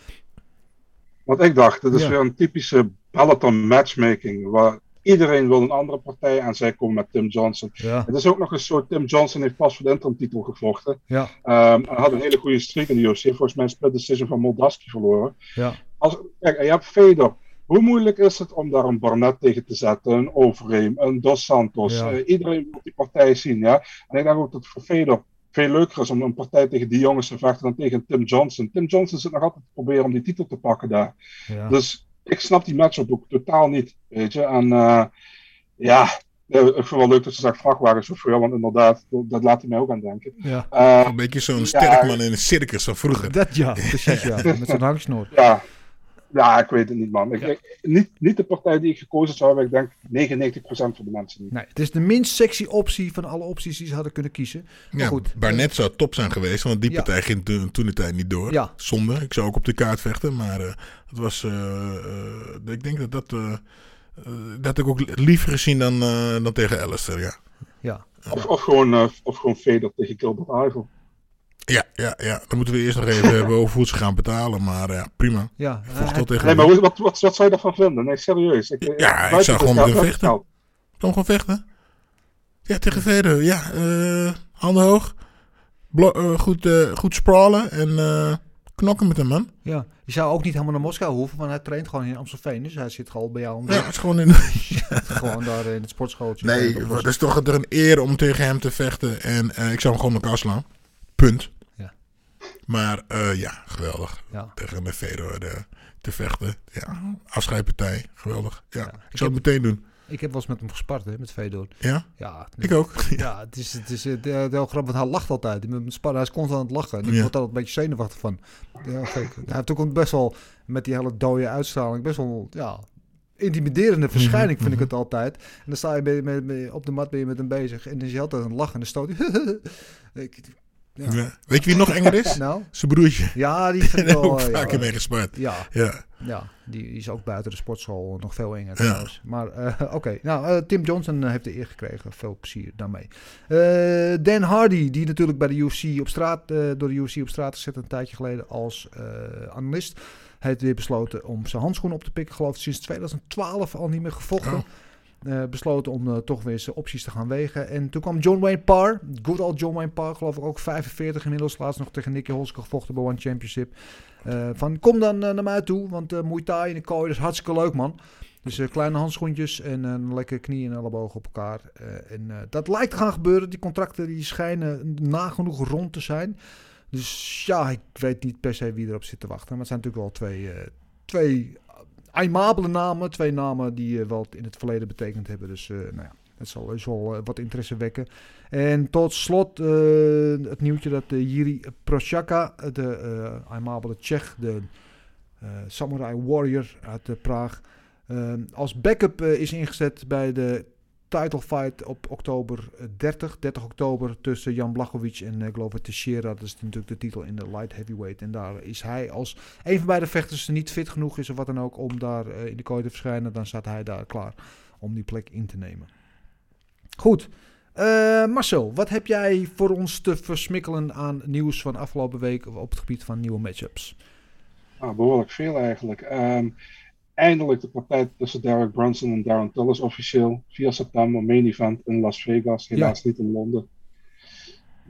Wat ik dacht, dat is ja. weer een typische Peloton matchmaking, waar iedereen wil een andere partij en zij komen met Tim Johnson. Ja. Het is ook nog een soort, Tim Johnson heeft pas voor de interim-titel gevochten. Ja. Um, hij had een hele goede streak in de UFC, volgens mij een split decision van Moldaski verloren. Ja. Als, kijk, je hebt Fedor. Hoe moeilijk is het om daar een Barnett tegen te zetten, een Overeem, een Dos Santos? Ja. Uh, iedereen wil die partij zien, ja. En ik denk ook dat het voor Fedor veel leuker is om een partij tegen die jongens te vechten dan tegen Tim Johnson. Tim Johnson zit nog altijd te proberen om die titel te pakken daar. Ja. Dus ik snap die matchup ook totaal niet, weet je. En uh, ja, ik vind het wel leuk dat ze zegt vrachtwagenchauffeur, want inderdaad, dat laat hij mij ook aan denken. Ja. Uh, een beetje zo'n sterk man in een circus van vroeger. Dat ja, precies ja, met zo'n hangsnoer. Ja. Ja, ik weet het niet, man. Ik, ja. ik, niet, niet de partij die ik gekozen zou hebben. Ik denk 99% van de mensen niet. Nee, het is de minst sexy optie van alle opties die ze hadden kunnen kiezen. Maar ja, goed. Barnett zou top zijn geweest, want die partij ging toen, toen de tijd niet door. Ja. Zonde. Ik zou ook op de kaart vechten, maar uh, het was. Uh, uh, ik denk dat dat. dat ik ook liever gezien dan, dan tegen Alistair, ja. ja. Of, of, gewoon, of gewoon Feder tegen Gilbert Ivel. Ja, ja, ja, dan moeten we eerst nog even hebben over hoe ze gaan betalen. Maar ja, prima. Ja, Vocht tegen nee, maar wat, wat, wat, wat zou je daarvan vinden? Nee, serieus. Ik, ja, ik zou gewoon met hem vechten. Gewoon gewoon vechten. Ja, tegen Federer. Ja, uh, handen hoog. Blo uh, goed, uh, goed sprawlen. En Knokken met hem, man. Ja, je zou ook niet helemaal naar Moskou hoeven, want hij traint gewoon in Amstelveen. Dus hij zit gewoon bij jou Ja, het is gewoon in... gewoon daar in het sportschooltje. Nee, het is toch een eer om tegen hem te vechten. En eh, ik zou hem gewoon in elkaar slaan. Punt. Maar eh, ja, geweldig. Ja. Tegen een Fedor eh, te vechten. Ja, afscheidpartij. Geweldig. Ja, ik Ik zou het meteen doen. Ik heb wel eens met hem gespart, hè, met Fedor. Ja? Ja, Ik ook. Ja, het is, het is eh, heel grappig, want hij lacht altijd. Met hem sparren, hij is constant aan het lachen. En ik Ja. word daar een beetje zenuwachtig van. Ja, gek. Hij heeft ook best wel, met die hele dode uitstraling, best wel, ja, intimiderende verschijning vind ik het altijd. En dan sta je met, met- op de mat ben je met hem bezig en dan is hij altijd aan het lachen en dan stoot hij. Ik- ja. Ja. Weet je wie nog enger is? Nou? Zijn broertje. Ja, die ik ik wel... ook eh, vaker mee. Ja. Ja. Ja, die is ook buiten de sportschool nog veel enger Ja. trouwens. Maar eh, oké, nou, eh, Tim Johnson heeft de eer gekregen. Veel plezier daarmee. Dan Hardy, die natuurlijk bij de UFC op straat, door de UFC op straat gezet een tijdje geleden als analist. Hij heeft weer besloten om zijn handschoen op te pikken. Ik geloof sinds 2012 al niet meer gevochten. Oh. Eh, besloten om eh, toch weer zijn opties te gaan wegen. En toen kwam John Wayne Parr. Good old John Wayne Parr, geloof ik ook 45 inmiddels. Laatst nog tegen Nicky Holsker gevochten bij One Championship. Eh, van kom dan naar mij toe, want eh Muay Thai in de kooi dat is hartstikke leuk man. Dus kleine handschoentjes en een lekker knie en elleboog op elkaar. En dat lijkt te gaan gebeuren. Die contracten die schijnen nagenoeg rond te zijn. Dus ja, ik weet niet per se wie erop zit te wachten. Maar het zijn natuurlijk wel twee, twee aimabele namen. Twee namen die eh, wel in het verleden betekend hebben. Dus eh, nou ja, het zal wel eh, wat interesse wekken. En tot slot het nieuwtje dat Jiri Prochaka, de aimabele Tsjech, de Samurai Warrior uit Praag, als backup is ingezet bij de title fight op oktober eh, 30, 30 oktober tussen Jan Blachowicz en uh, Glover Teixeira. Dat is natuurlijk de titel in de light heavyweight. En daar is hij als een van beide vechters niet fit genoeg is of wat dan ook om daar uh, in de kooi te verschijnen, dan staat hij daar klaar om die plek in te nemen. Goed. Marcel, wat heb jij voor ons te versmikkelen aan nieuws van afgelopen week op het gebied van nieuwe matchups? Nou, behoorlijk veel eigenlijk. Um, eindelijk de partij tussen Derek Brunson en Darren Till is officieel. 4 september, main event in Las Vegas. Helaas ja. niet in Londen.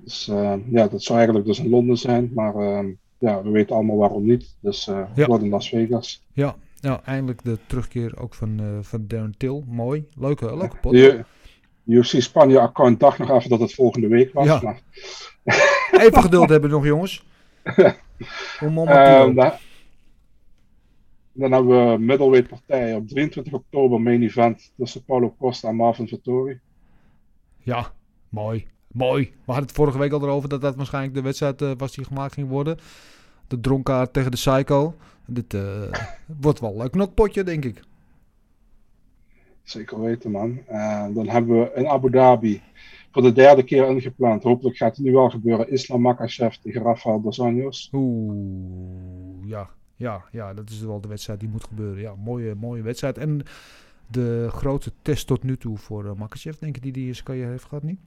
Dus uh, ja, dat zou eigenlijk dus in Londen zijn. Maar uh, ja, we weten allemaal waarom niet. Dus uh, ja. wordt in Las Vegas. Ja, nou, eindelijk de terugkeer ook van, uh, van Darren Till. Mooi. Leuke, leuke pot. De, UFC Spanje account dacht nog even dat het volgende week was. Ja. Maar... Even geduld hebben nog, jongens. Om, om uh, dan, hebben we middleweight partij op 23 oktober main event tussen Paulo Costa en Marvin Vittori. Ja, mooi. Mooi. We hadden het vorige week al erover dat dat waarschijnlijk de wedstrijd uh, was die gemaakt ging worden. De dronkaart tegen de Psycho. Dit uh, wordt wel een knokpotje, denk ik. Zeker weten, man. Dan hebben we in Abu Dhabi voor de derde keer ingepland. Hopelijk gaat het nu wel gebeuren. Islam Makachev tegen Rafael Dos Anjos. Oeh, ja. Ja, ja, dat is wel de wedstrijd die moet gebeuren. Ja, mooie, mooie wedstrijd. En de grootste test tot nu toe voor uh, Makachev, denk ik, die die zijn carrière heeft gehad, niet?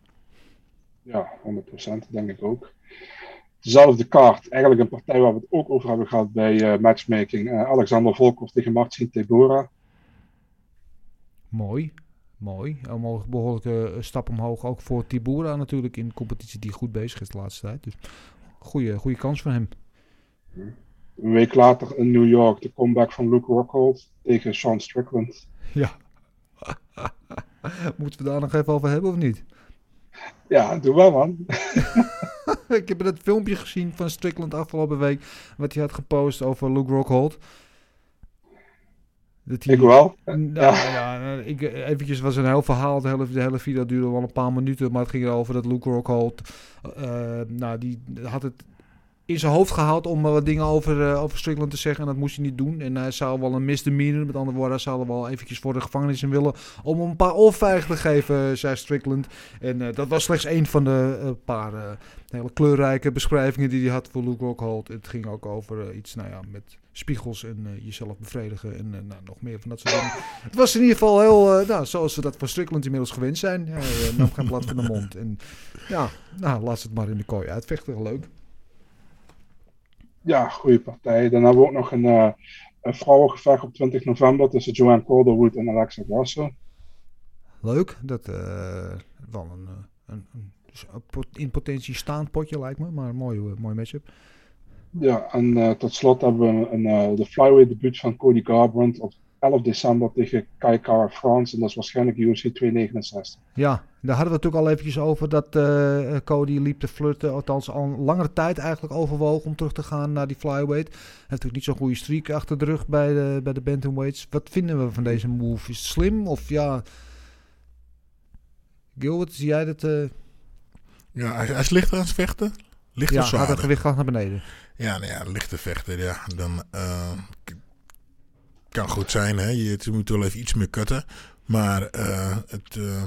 Ja, 100% denk ik ook. Dezelfde kaart, eigenlijk een partij waar we het ook over hebben gehad bij uh, matchmaking. Uh, Alexander Volkov tegen Marcin Tebora. Mooi, mooi. Een behoorlijke stap omhoog. Ook voor Tibura natuurlijk in de competitie die goed bezig is de laatste tijd. Dus goede, goede kans voor hem. Een week later in New York de comeback van Luke Rockhold tegen Sean Strickland. Ja. Moeten we daar nog even over hebben of niet? Ja, doe wel man. ik heb het filmpje gezien van Strickland afgelopen week. Wat hij had gepost over Luke Rockhold. Dat hij, ik wel. Nou, ja. ja ik, eventjes was een heel verhaal. De hele, de hele video duurde wel een paar minuten. Maar het ging erover dat Luke Rockhold... Uh, nou, die had het in zijn hoofd gehaald om wat dingen over, uh, over Strickland te zeggen. En dat moest hij niet doen. En hij zou wel een misdemeanor, met andere woorden, hij zou er wel eventjes voor de gevangenis in willen. Om een paar oorvijgen te geven, zei Strickland. En uh, dat was slechts één van de paar hele kleurrijke beschrijvingen die hij had voor Luke Rockhold. Het ging ook over iets, nou ja, met spiegels en jezelf bevredigen en nou, nog meer van dat soort dingen. Het was in ieder geval heel, nou, zoals we dat van Strickland inmiddels gewend zijn. Hij nam geen blad van de mond. En ja, nou, laat het maar in de kooi uitvechten. Leuk ja, goede partij. Dan hebben we ook nog een, uh, een vrouwengevecht op 20 november tussen Joanne Calderwood en Alexa Grasso. Leuk, dat uh, wel een, een, een, in potentie staand potje lijkt me, maar een mooi, mooi matchup. Ja, en eh, tot slot hebben we een, eh, de flyweight debuut van Cody Garbrandt op 11 december tegen Kai Kara France. En dat is waarschijnlijk UFC 269. Ja, daar hadden we het ook al eventjes over dat eh, Cody liep te flirten. Althans, al een langere tijd eigenlijk overwogen om terug te gaan naar die flyweight. Hij heeft natuurlijk niet zo'n goede streak achter de rug bij de, bij de bantamweights. Wat vinden we van deze move? Is het slim of ja... Gilbert, zie jij dat... eh, Ja, hij, hij is lichter aan het vechten. Lichter ja, gaat het gewicht gaat naar beneden. Ja, nou ja, lichte vechten, ja, dan eh, kan goed zijn. Hè? Je, je moet wel even iets meer kutten. Maar eh, het, eh,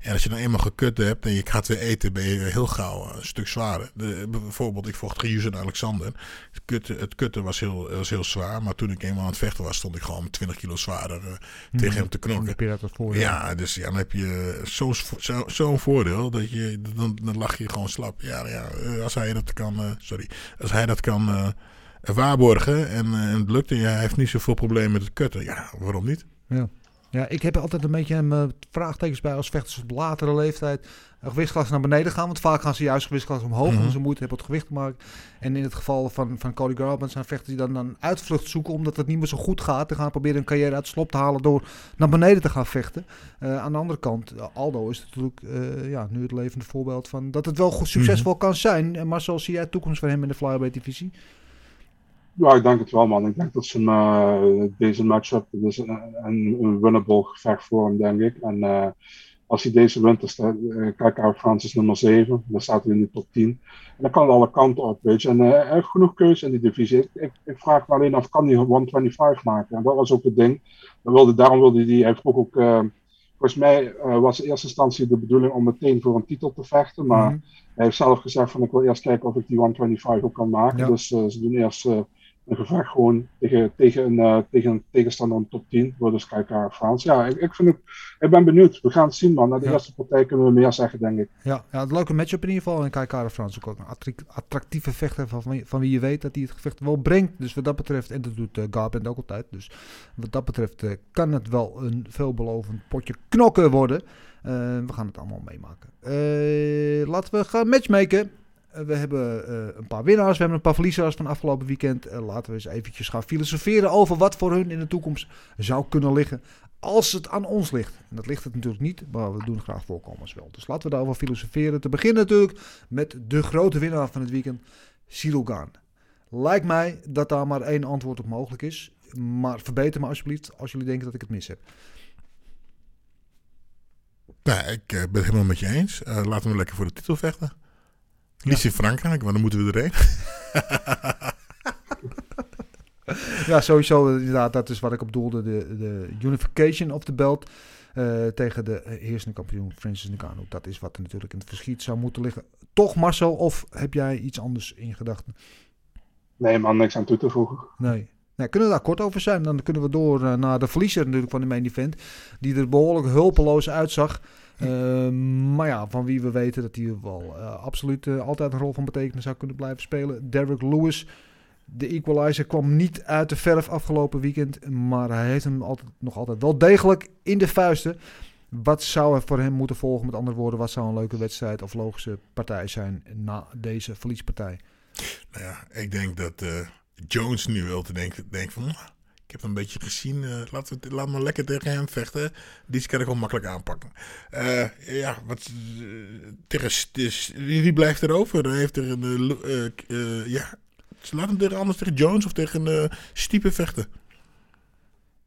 ja, als je dan eenmaal gekut hebt en je gaat weer eten, ben je heel gauw een stuk zwaarder. De, bijvoorbeeld, ik vocht Giusen Alexander. Het kutten, het kutten was, heel, was heel zwaar, maar toen ik eenmaal aan het vechten was, stond ik gewoon met 20 kilo zwaarder eh, tegen hem te Dan knokken. heb je dat voordeel. Ja, dus ja, dan heb je zo'n zo, voordeel dat je dan, dan lach je gewoon slap. Ja, ja, als hij dat kan, sorry, als hij dat kan waarborgen en, eh, en het lukt en hij heeft niet zoveel problemen met het kutten, ja, waarom niet? Ja. ja, ik heb altijd een beetje mijn vraagtekens bij als vechters op latere leeftijd een gewichtsklasse naar beneden gaan. Want vaak gaan ze juist gewichtsklasse omhoog, Mhm. omdat ze moeite hebben op het gewicht te maken. En in het geval van, van Cody Garbrandt zijn vechters die dan een uitvlucht zoeken omdat het niet meer zo goed gaat. Te gaan proberen een carrière uit slop te halen door naar beneden te gaan vechten. Eh, aan de andere kant, eh, Aldo is natuurlijk eh, ja, nu het levende voorbeeld van dat het wel goed succesvol kan zijn. En Marcel, zie jij toekomst voor hem in de flyweight divisie? Ja, ik denk het wel, man. Ik denk dat zijn, eh, deze matchup dat is een, winnable gevecht voor hem, denk ik. En eh, als hij deze wint, dan staat uh, Francis nummer 7. Dan staat hij in de top 10. En dan kan het alle kanten op, weet je. En eh, hij heeft genoeg keuze in die divisie. Ik, ik, ik vraag me alleen af, kan hij 125 maken? En dat was ook het ding. Dan wilde, daarom wilde hij, hij heeft ook, ook uh, volgens mij uh, was in eerste instantie de bedoeling om meteen voor een titel te vechten. Maar Mhm. hij heeft zelf gezegd van ik wil eerst kijken of ik die 125 ook kan maken. Ja. Dus uh, ze doen eerst uh, een gevecht gewoon tegen, tegen, een, uh, tegen een tegenstander in top 10. Door dus kijken Frans. Ja, ik, ik, vind het, ik ben benieuwd. We gaan het zien man. Na de Ja. eerste partij kunnen we meer zeggen denk ik. Ja, ja, een leuke matchup in ieder geval. En Kara Frans ook een attra- attractieve vechter van, van wie- van je weet dat hij het gevecht wel brengt. Dus wat dat betreft, en dat doet uh, Garbrandt ook altijd. Dus wat dat betreft eh, kan het wel een veelbelovend potje knokken worden. Eh, we gaan het allemaal meemaken. Eh, laten we gaan matchmaken. Eh, we hebben eh, een paar winnaars, we hebben een paar verliezers van afgelopen weekend. Eh, laten we eens eventjes gaan filosoferen over wat voor hun in de toekomst zou kunnen liggen. Als het aan ons ligt. En dat ligt het natuurlijk niet, maar we doen graag voorkomens wel. Dus laten we daarover filosoferen. Te beginnen natuurlijk met de grote winnaar van het weekend, Gaan. Lijkt mij dat daar maar één antwoord op mogelijk is. Maar verbeter me alsjeblieft als jullie denken dat ik het mis heb. Nou, ik ben het helemaal met je eens. Laten we lekker voor de titel vechten. Liefst in Frankrijk, maar dan moeten we erheen. Ja, sowieso inderdaad. Dat is wat ik op doelde. De, de unification of the belt eh, tegen de heersende kampioen Francis Ngannou. Dat is wat er natuurlijk in het verschiet zou moeten liggen. Toch Marcel, of heb jij iets anders in gedachten? Nee man, niks aan toe te voegen. Nee. Nee, kunnen we daar kort over zijn? Dan kunnen we door uh, naar de verliezer natuurlijk van de main event. Die er behoorlijk hulpeloos uitzag. Uh, maar ja, van wie we weten dat hij wel uh, absoluut uh, altijd een rol van betekenis zou kunnen blijven spelen. Derek Lewis, de equalizer, kwam niet uit de verf afgelopen weekend. Maar hij heeft hem altijd, nog altijd wel degelijk in de vuisten. Wat zou er voor hem moeten volgen? Met andere woorden, wat zou een leuke wedstrijd of logische partij zijn na deze verliespartij? Nou ja, ik denk dat Jones nu wel te denken, denkt van... Ik heb een beetje gezien, uh, laat, het, laat me lekker tegen hem vechten. Die kan ik wel makkelijk aanpakken. Uh, ja, wat, tegen, dus, wie, wie blijft er over? Hij heeft er een... ja, laat hem tegen, anders tegen Jones of tegen uh, Stiepe vechten.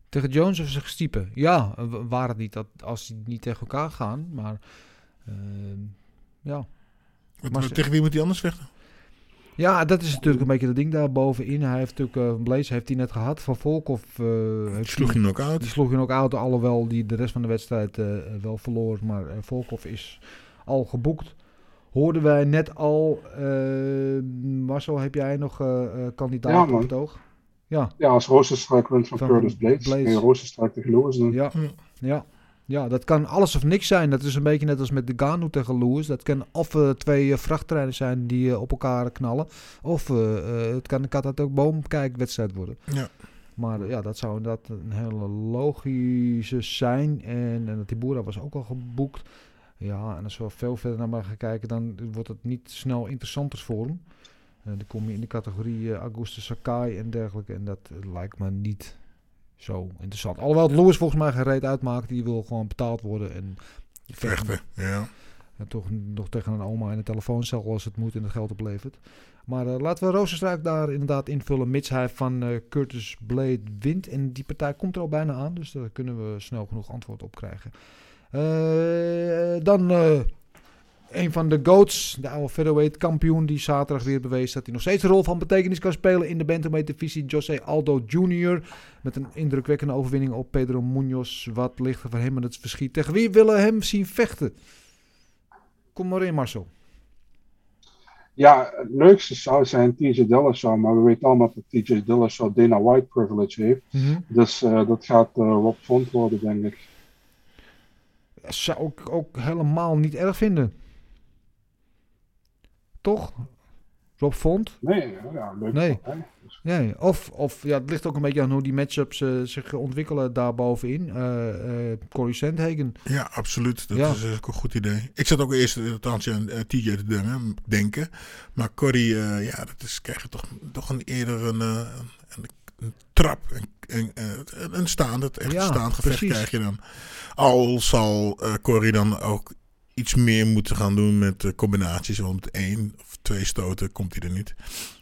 Tegen Jones of zich Stiepe? Ja, waar het niet dat als die niet tegen elkaar gaan, maar uh, ja. Wat, maar, tegen wie moet hij anders vechten? Ja, dat is natuurlijk een beetje het ding daar bovenin. Hij heeft natuurlijk, uh, Blaze heeft hij net gehad van Volkov. Uh, die sloeg hij nog uit. Die sloeg hij nog uit, alhoewel die de rest van de wedstrijd uh, wel verloor. Maar uh, Volkov is al geboekt. Hoorden wij net al, uh, Marcel, heb jij nog uh, kandidaat ja, op het oog? Ja, ja als Rozenstruik wint van, van Curtis Blades. Blades. En tegen Lewis doen. Ja, ja. Ja, dat kan alles of niks zijn. Dat is een beetje net als met de Ganu tegen Lewis. Dat kan of uh, twee uh, vrachttreinen zijn die uh, op elkaar knallen. Of het kan een kat uit ook boomkijkwedstrijd worden. Ja. Maar ja, dat zou dat een hele logische zijn. En, en dat die Boera was ook al geboekt. Ja, en als we veel verder naar maar gaan kijken, dan wordt het niet snel interessanter voor hem. Eh, dan kom je in de categorie Auguste Sakai en dergelijke. En dat eh, lijkt me niet zo interessant. Alhoewel het Lewis volgens mij gereed uitmaakt. Die wil gewoon betaald worden. En Vechten, ja. En toch nog tegen een oma in de telefooncel als het moet en het geld oplevert. Maar uh, laten we Rozenstruik daar inderdaad invullen. Mits hij van uh, Curtis Blade wint. En die partij komt er al bijna aan. Dus daar kunnen we snel genoeg antwoord op krijgen. Uh, dan een van de GOATs, de oude featherweight kampioen. Die zaterdag weer bewees dat hij nog steeds een rol van betekenis kan spelen in de bantamweight divisie. José Aldo Jr. Met een indrukwekkende overwinning op Pedro Munoz. Wat ligt er voor hem in het verschiet? Tegen wie willen hem zien vechten? Kom maar in Marcel. Ja, het leukste zou zijn TJ Dillashaw, maar we weten allemaal dat TJ Dillashaw Dana White privilege heeft. Mm -hmm. Dus uh, dat gaat uh, Rob Font worden, denk ik. Dat zou ik ook helemaal niet erg vinden. Toch? Rob Font? Nee, ja, leuk. Nee. nee. Of, of ja, het ligt ook een beetje aan hoe die matchups uh, zich ontwikkelen daarbovenin. Uh, uh, Corey Sandhagen. Ja, absoluut. Dat ja. is ook een goed idee. Ik zat ook eerst althans aan TJ te denken, denken. Maar Corey, ja, dat is, krijg je toch, toch een eerder een, een, een trap. Een, een, een staande, echt ja, staand gevecht precies. krijg je dan. Al zal Corey dan ook iets meer moeten gaan doen met uh, combinaties. Want één of twee stoten komt hij er niet.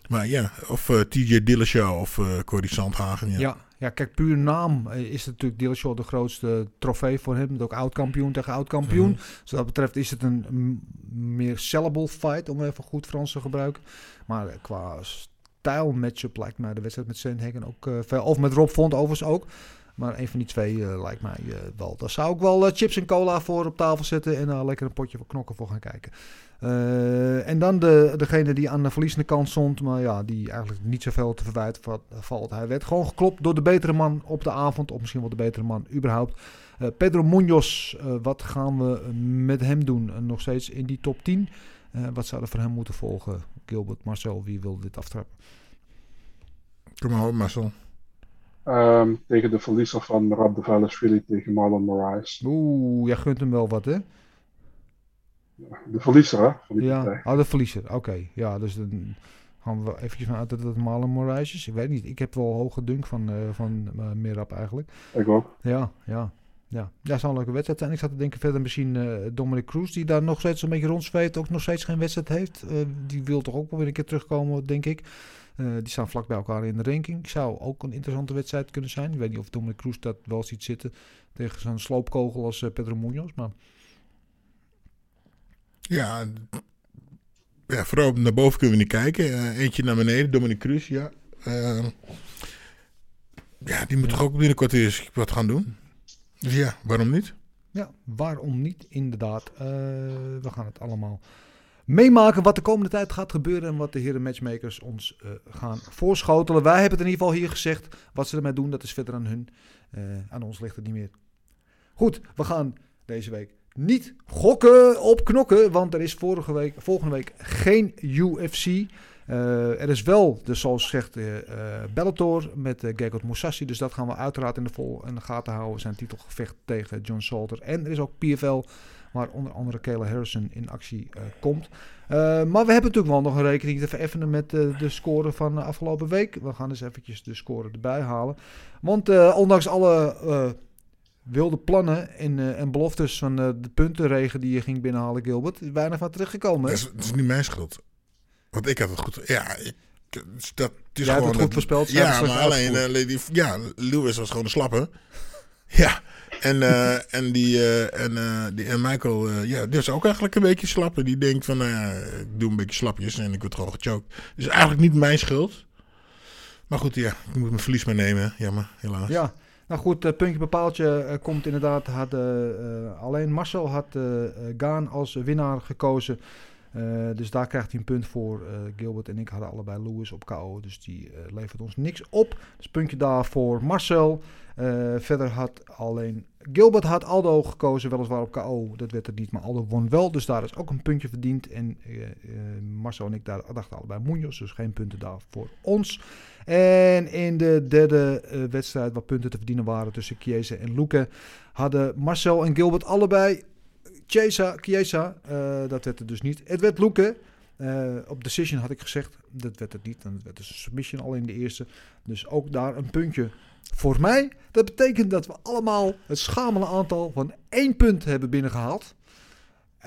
Maar ja, of uh, TJ Dillashaw of uh, Cody Sandhagen. Ja. ja. Ja, kijk, puur naam is natuurlijk Dillashaw de grootste trofee voor hem. Ook oud-kampioen tegen oud-kampioen. Mm. Dus wat dat betreft is het een meer sellable fight, om even goed Frans te gebruiken. Maar qua stijl matchup lijkt mij de wedstrijd met Sandhagen ook uh, veel. Of met Rob Font overigens ook. Maar een van die twee uh, lijkt mij uh, wel. Daar zou ik wel uh, chips en cola voor op tafel zetten en daar lekker een potje voor knokken voor gaan kijken. en dan de, degene die aan de verliezende kant stond, maar ja, die eigenlijk niet zoveel te verwijten valt. Hij werd gewoon geklopt door de betere man op de avond, of misschien wel de betere man überhaupt. Pedro Munoz, wat gaan we met hem doen? nog steeds in die top 10. wat zou er voor hem moeten volgen? Gilbert, Marcel, wie wil dit aftrappen? Kom maar op, Marcel. Um, tegen de verliezer van Rabdevelishvili tegen Marlon Moraes. Oeh, jij gunt hem wel wat, hè? De verliezer, hè? Van die ja, partij. oh, de verliezer. Oké, okay. ja, dus dan gaan we eventjes vanuit dat het Marlon Moraes is. Ik weet niet, ik heb wel hoge dunk van, uh, van uh, Mirab eigenlijk. Ik ook. Ja, ja. Ja, ja, zou een leuke wedstrijd zijn. Ik zat te denken verder misschien uh, Dominic Cruz, die daar nog steeds een beetje rondzweet, ook nog steeds geen wedstrijd heeft. Die wil toch ook wel weer een keer terugkomen, denk ik. Uh, die staan vlak bij elkaar in de ranking. Zou ook een interessante wedstrijd kunnen zijn. Ik weet niet of Dominic Cruz dat wel ziet zitten tegen zo'n sloopkogel als uh, Pedro Munoz. Maar... Ja, ja, vooral naar boven kunnen we niet kijken. Uh, eentje naar beneden, Dominic Cruz, ja. ja, die moet ja. toch ook binnenkort eens wat gaan doen. Dus ja, waarom niet? Ja, waarom niet, inderdaad. we gaan het allemaal meemaken wat de komende tijd gaat gebeuren en wat de heren matchmakers ons uh, gaan voorschotelen. Wij hebben het in ieder geval hier gezegd. Wat ze ermee doen, dat is verder aan hun. Uh, aan ons ligt het niet meer. Goed, we gaan deze week niet gokken op knokken, want er is vorige week, volgende week geen UFC. Uh, er is wel, dus zoals gezegd, Bellator met uh, Gegard Mousasi. Dus dat gaan we uiteraard in de, vol in de gaten houden. Zijn titelgevecht tegen John Salter. En er is ook PFL waar onder andere Kayla Harrison in actie uh, komt. Uh, maar we hebben natuurlijk wel nog een rekening te vereffenen met uh, de score van de afgelopen week. We gaan dus eventjes de score erbij halen. Want ondanks alle wilde plannen en, en beloftes van de puntenregen die je ging binnenhalen, Gilbert, is weinig van teruggekomen. Dat is, dat is niet mijn schuld. Want ik had het goed. Ja, ik, dat is Jij gewoon. het goed voorspeld. Ja, maar alleen uh, ja, Lewis was gewoon een slappe. Ja, en, uh, en, die, uh, en, uh, die, Michael, ja, ook eigenlijk een beetje slappe. Die denkt van, nou ik doe een beetje slapjes en ik word gewoon gechoked. Dus eigenlijk niet mijn schuld. Maar goed, ja, ik moet mijn verlies maar nemen. Jammer, helaas. Ja, nou goed, puntje bepaaltje komt inderdaad. Had, alleen Marcel had Gaan als winnaar gekozen. Uh, dus daar krijgt hij een punt voor. Uh, Gilbert en ik hadden allebei Lewis op KO. Dus die uh, levert ons niks op. Dus puntje daar voor Marcel. verder had alleen Gilbert had Aldo gekozen, weliswaar op KO. Dat werd er niet, maar Aldo won wel. Dus daar is ook een puntje verdiend. En Marcel en ik daar dachten allebei Munoz. Dus geen punten daar voor ons. En in de derde wedstrijd waar punten te verdienen waren tussen Chiesa en Luke... hadden Marcel en Gilbert allebei Chiesa, Chiesa, uh, dat werd het dus niet. Het werd Loeke. Eh, op Decision had ik gezegd, dat werd het niet. Dat werd dus een submission al in de eerste. Dus ook daar een puntje voor mij. Dat betekent dat we allemaal het schamele aantal van één punt hebben binnengehaald.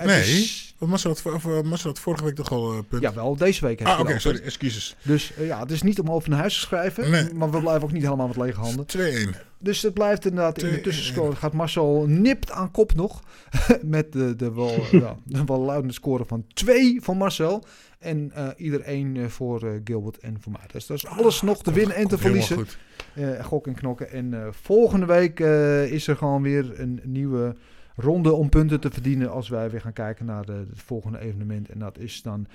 Nee, is- want Marcel had, of, uh, Marcel had vorige week toch al eh punt. Jawel, deze week heeft Ah, oké, sorry, excuses. Dus eh, ja, het is niet om over naar huis te schrijven. Nee. Maar we blijven ook niet helemaal met lege handen. 2-1. Dus het blijft inderdaad in de tussenscore. Gaat Marcel nipt aan kop nog. met de, de, wel, ja, de wel luidende score van 2 van Marcel. En eh ieder één eh, voor eh, Gilbert en voor mij. Dus dat is alles nog te winnen en te verliezen. goed. Eh, gok en knokken. En eh, volgende week eh, is er gewoon weer een nieuwe ronde om punten te verdienen. Als wij weer gaan kijken naar de, het volgende evenement. En dat is dan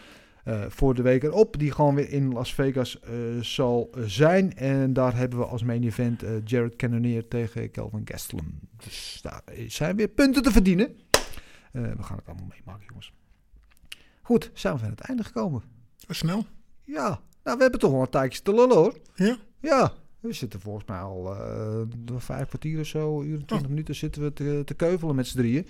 eh, voor de week erop. Die gewoon weer in Las Vegas eh, zal zijn. En daar hebben we als main event eh, Jared Cannonier tegen Kelvin Gastelum. Dus daar zijn weer punten te verdienen. We gaan het allemaal meemaken, jongens. Goed, zijn we aan het einde gekomen. Snel. Ja, nou, we hebben toch wel een tijdje te lullen hoor. Ja? Ja, we zitten volgens mij al eh, vijf kwartier of zo, uur en twintig minuten zitten we te, te keuvelen met z'n drieën.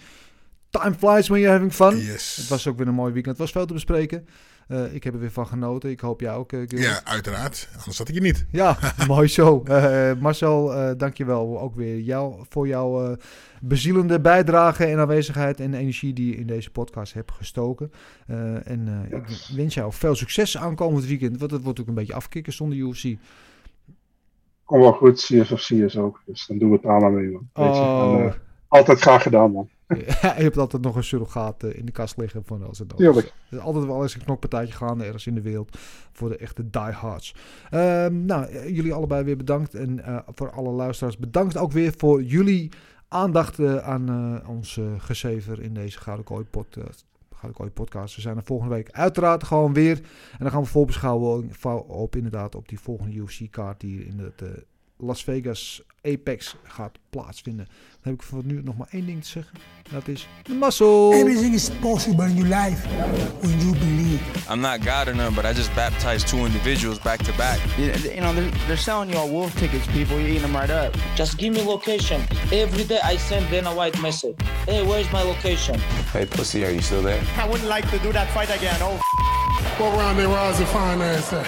Time flies when you're having fun. Yes. Het was ook weer een mooi weekend. Het was veel te bespreken. Eh, ik heb er weer van genoten. Ik hoop jij ook, eh. Ja, uiteraard. Anders had ik je niet. Ja, mooi zo. Eh Marcel, dankjewel ook weer jou, voor jouw bezielende bijdrage en aanwezigheid en energie die je in deze podcast hebt gestoken. En ik wens jou veel succes aankomend weekend, want het wordt ook een beetje afkicken zonder UFC. Kom wel goed, CFFC is ook. Dus dan doen we het maar mee, man. Weet je, Oh. en, eh, altijd graag gedaan, man. Ja, je hebt altijd nog een surrogaat eh, in de kast liggen van als het Tuurlijk. is. Er is altijd wel eens een knokpartijtje gaande ergens in de wereld voor de echte diehards. Ehm nou, eh, jullie allebei weer bedankt. En voor alle luisteraars bedankt ook weer voor jullie aandacht aan eh, ons gezever in deze Gouden Kooi podcast. Gouden Kooi podcast. We zijn er volgende week uiteraard gewoon weer. En dan gaan we voorbeschouwen op inderdaad op die volgende UFC-kaart die in het eh, Las Vegas Apex gaat plaatsvinden. Dan heb ik voor nu nog maar één ding te zeggen. Dat is de muscle. Everything is possible in your life when you believe. I'm not God or none, but I just baptized two individuals back to back. You you know, they're, they're selling you all wolf tickets, people. You're eating them right up. Just give me location. Every day I send Dana White message. Hey, where's my location? Hey, pussy, are you still there? I wouldn't like to do that fight again. Oh, What round they rise and fine ass at?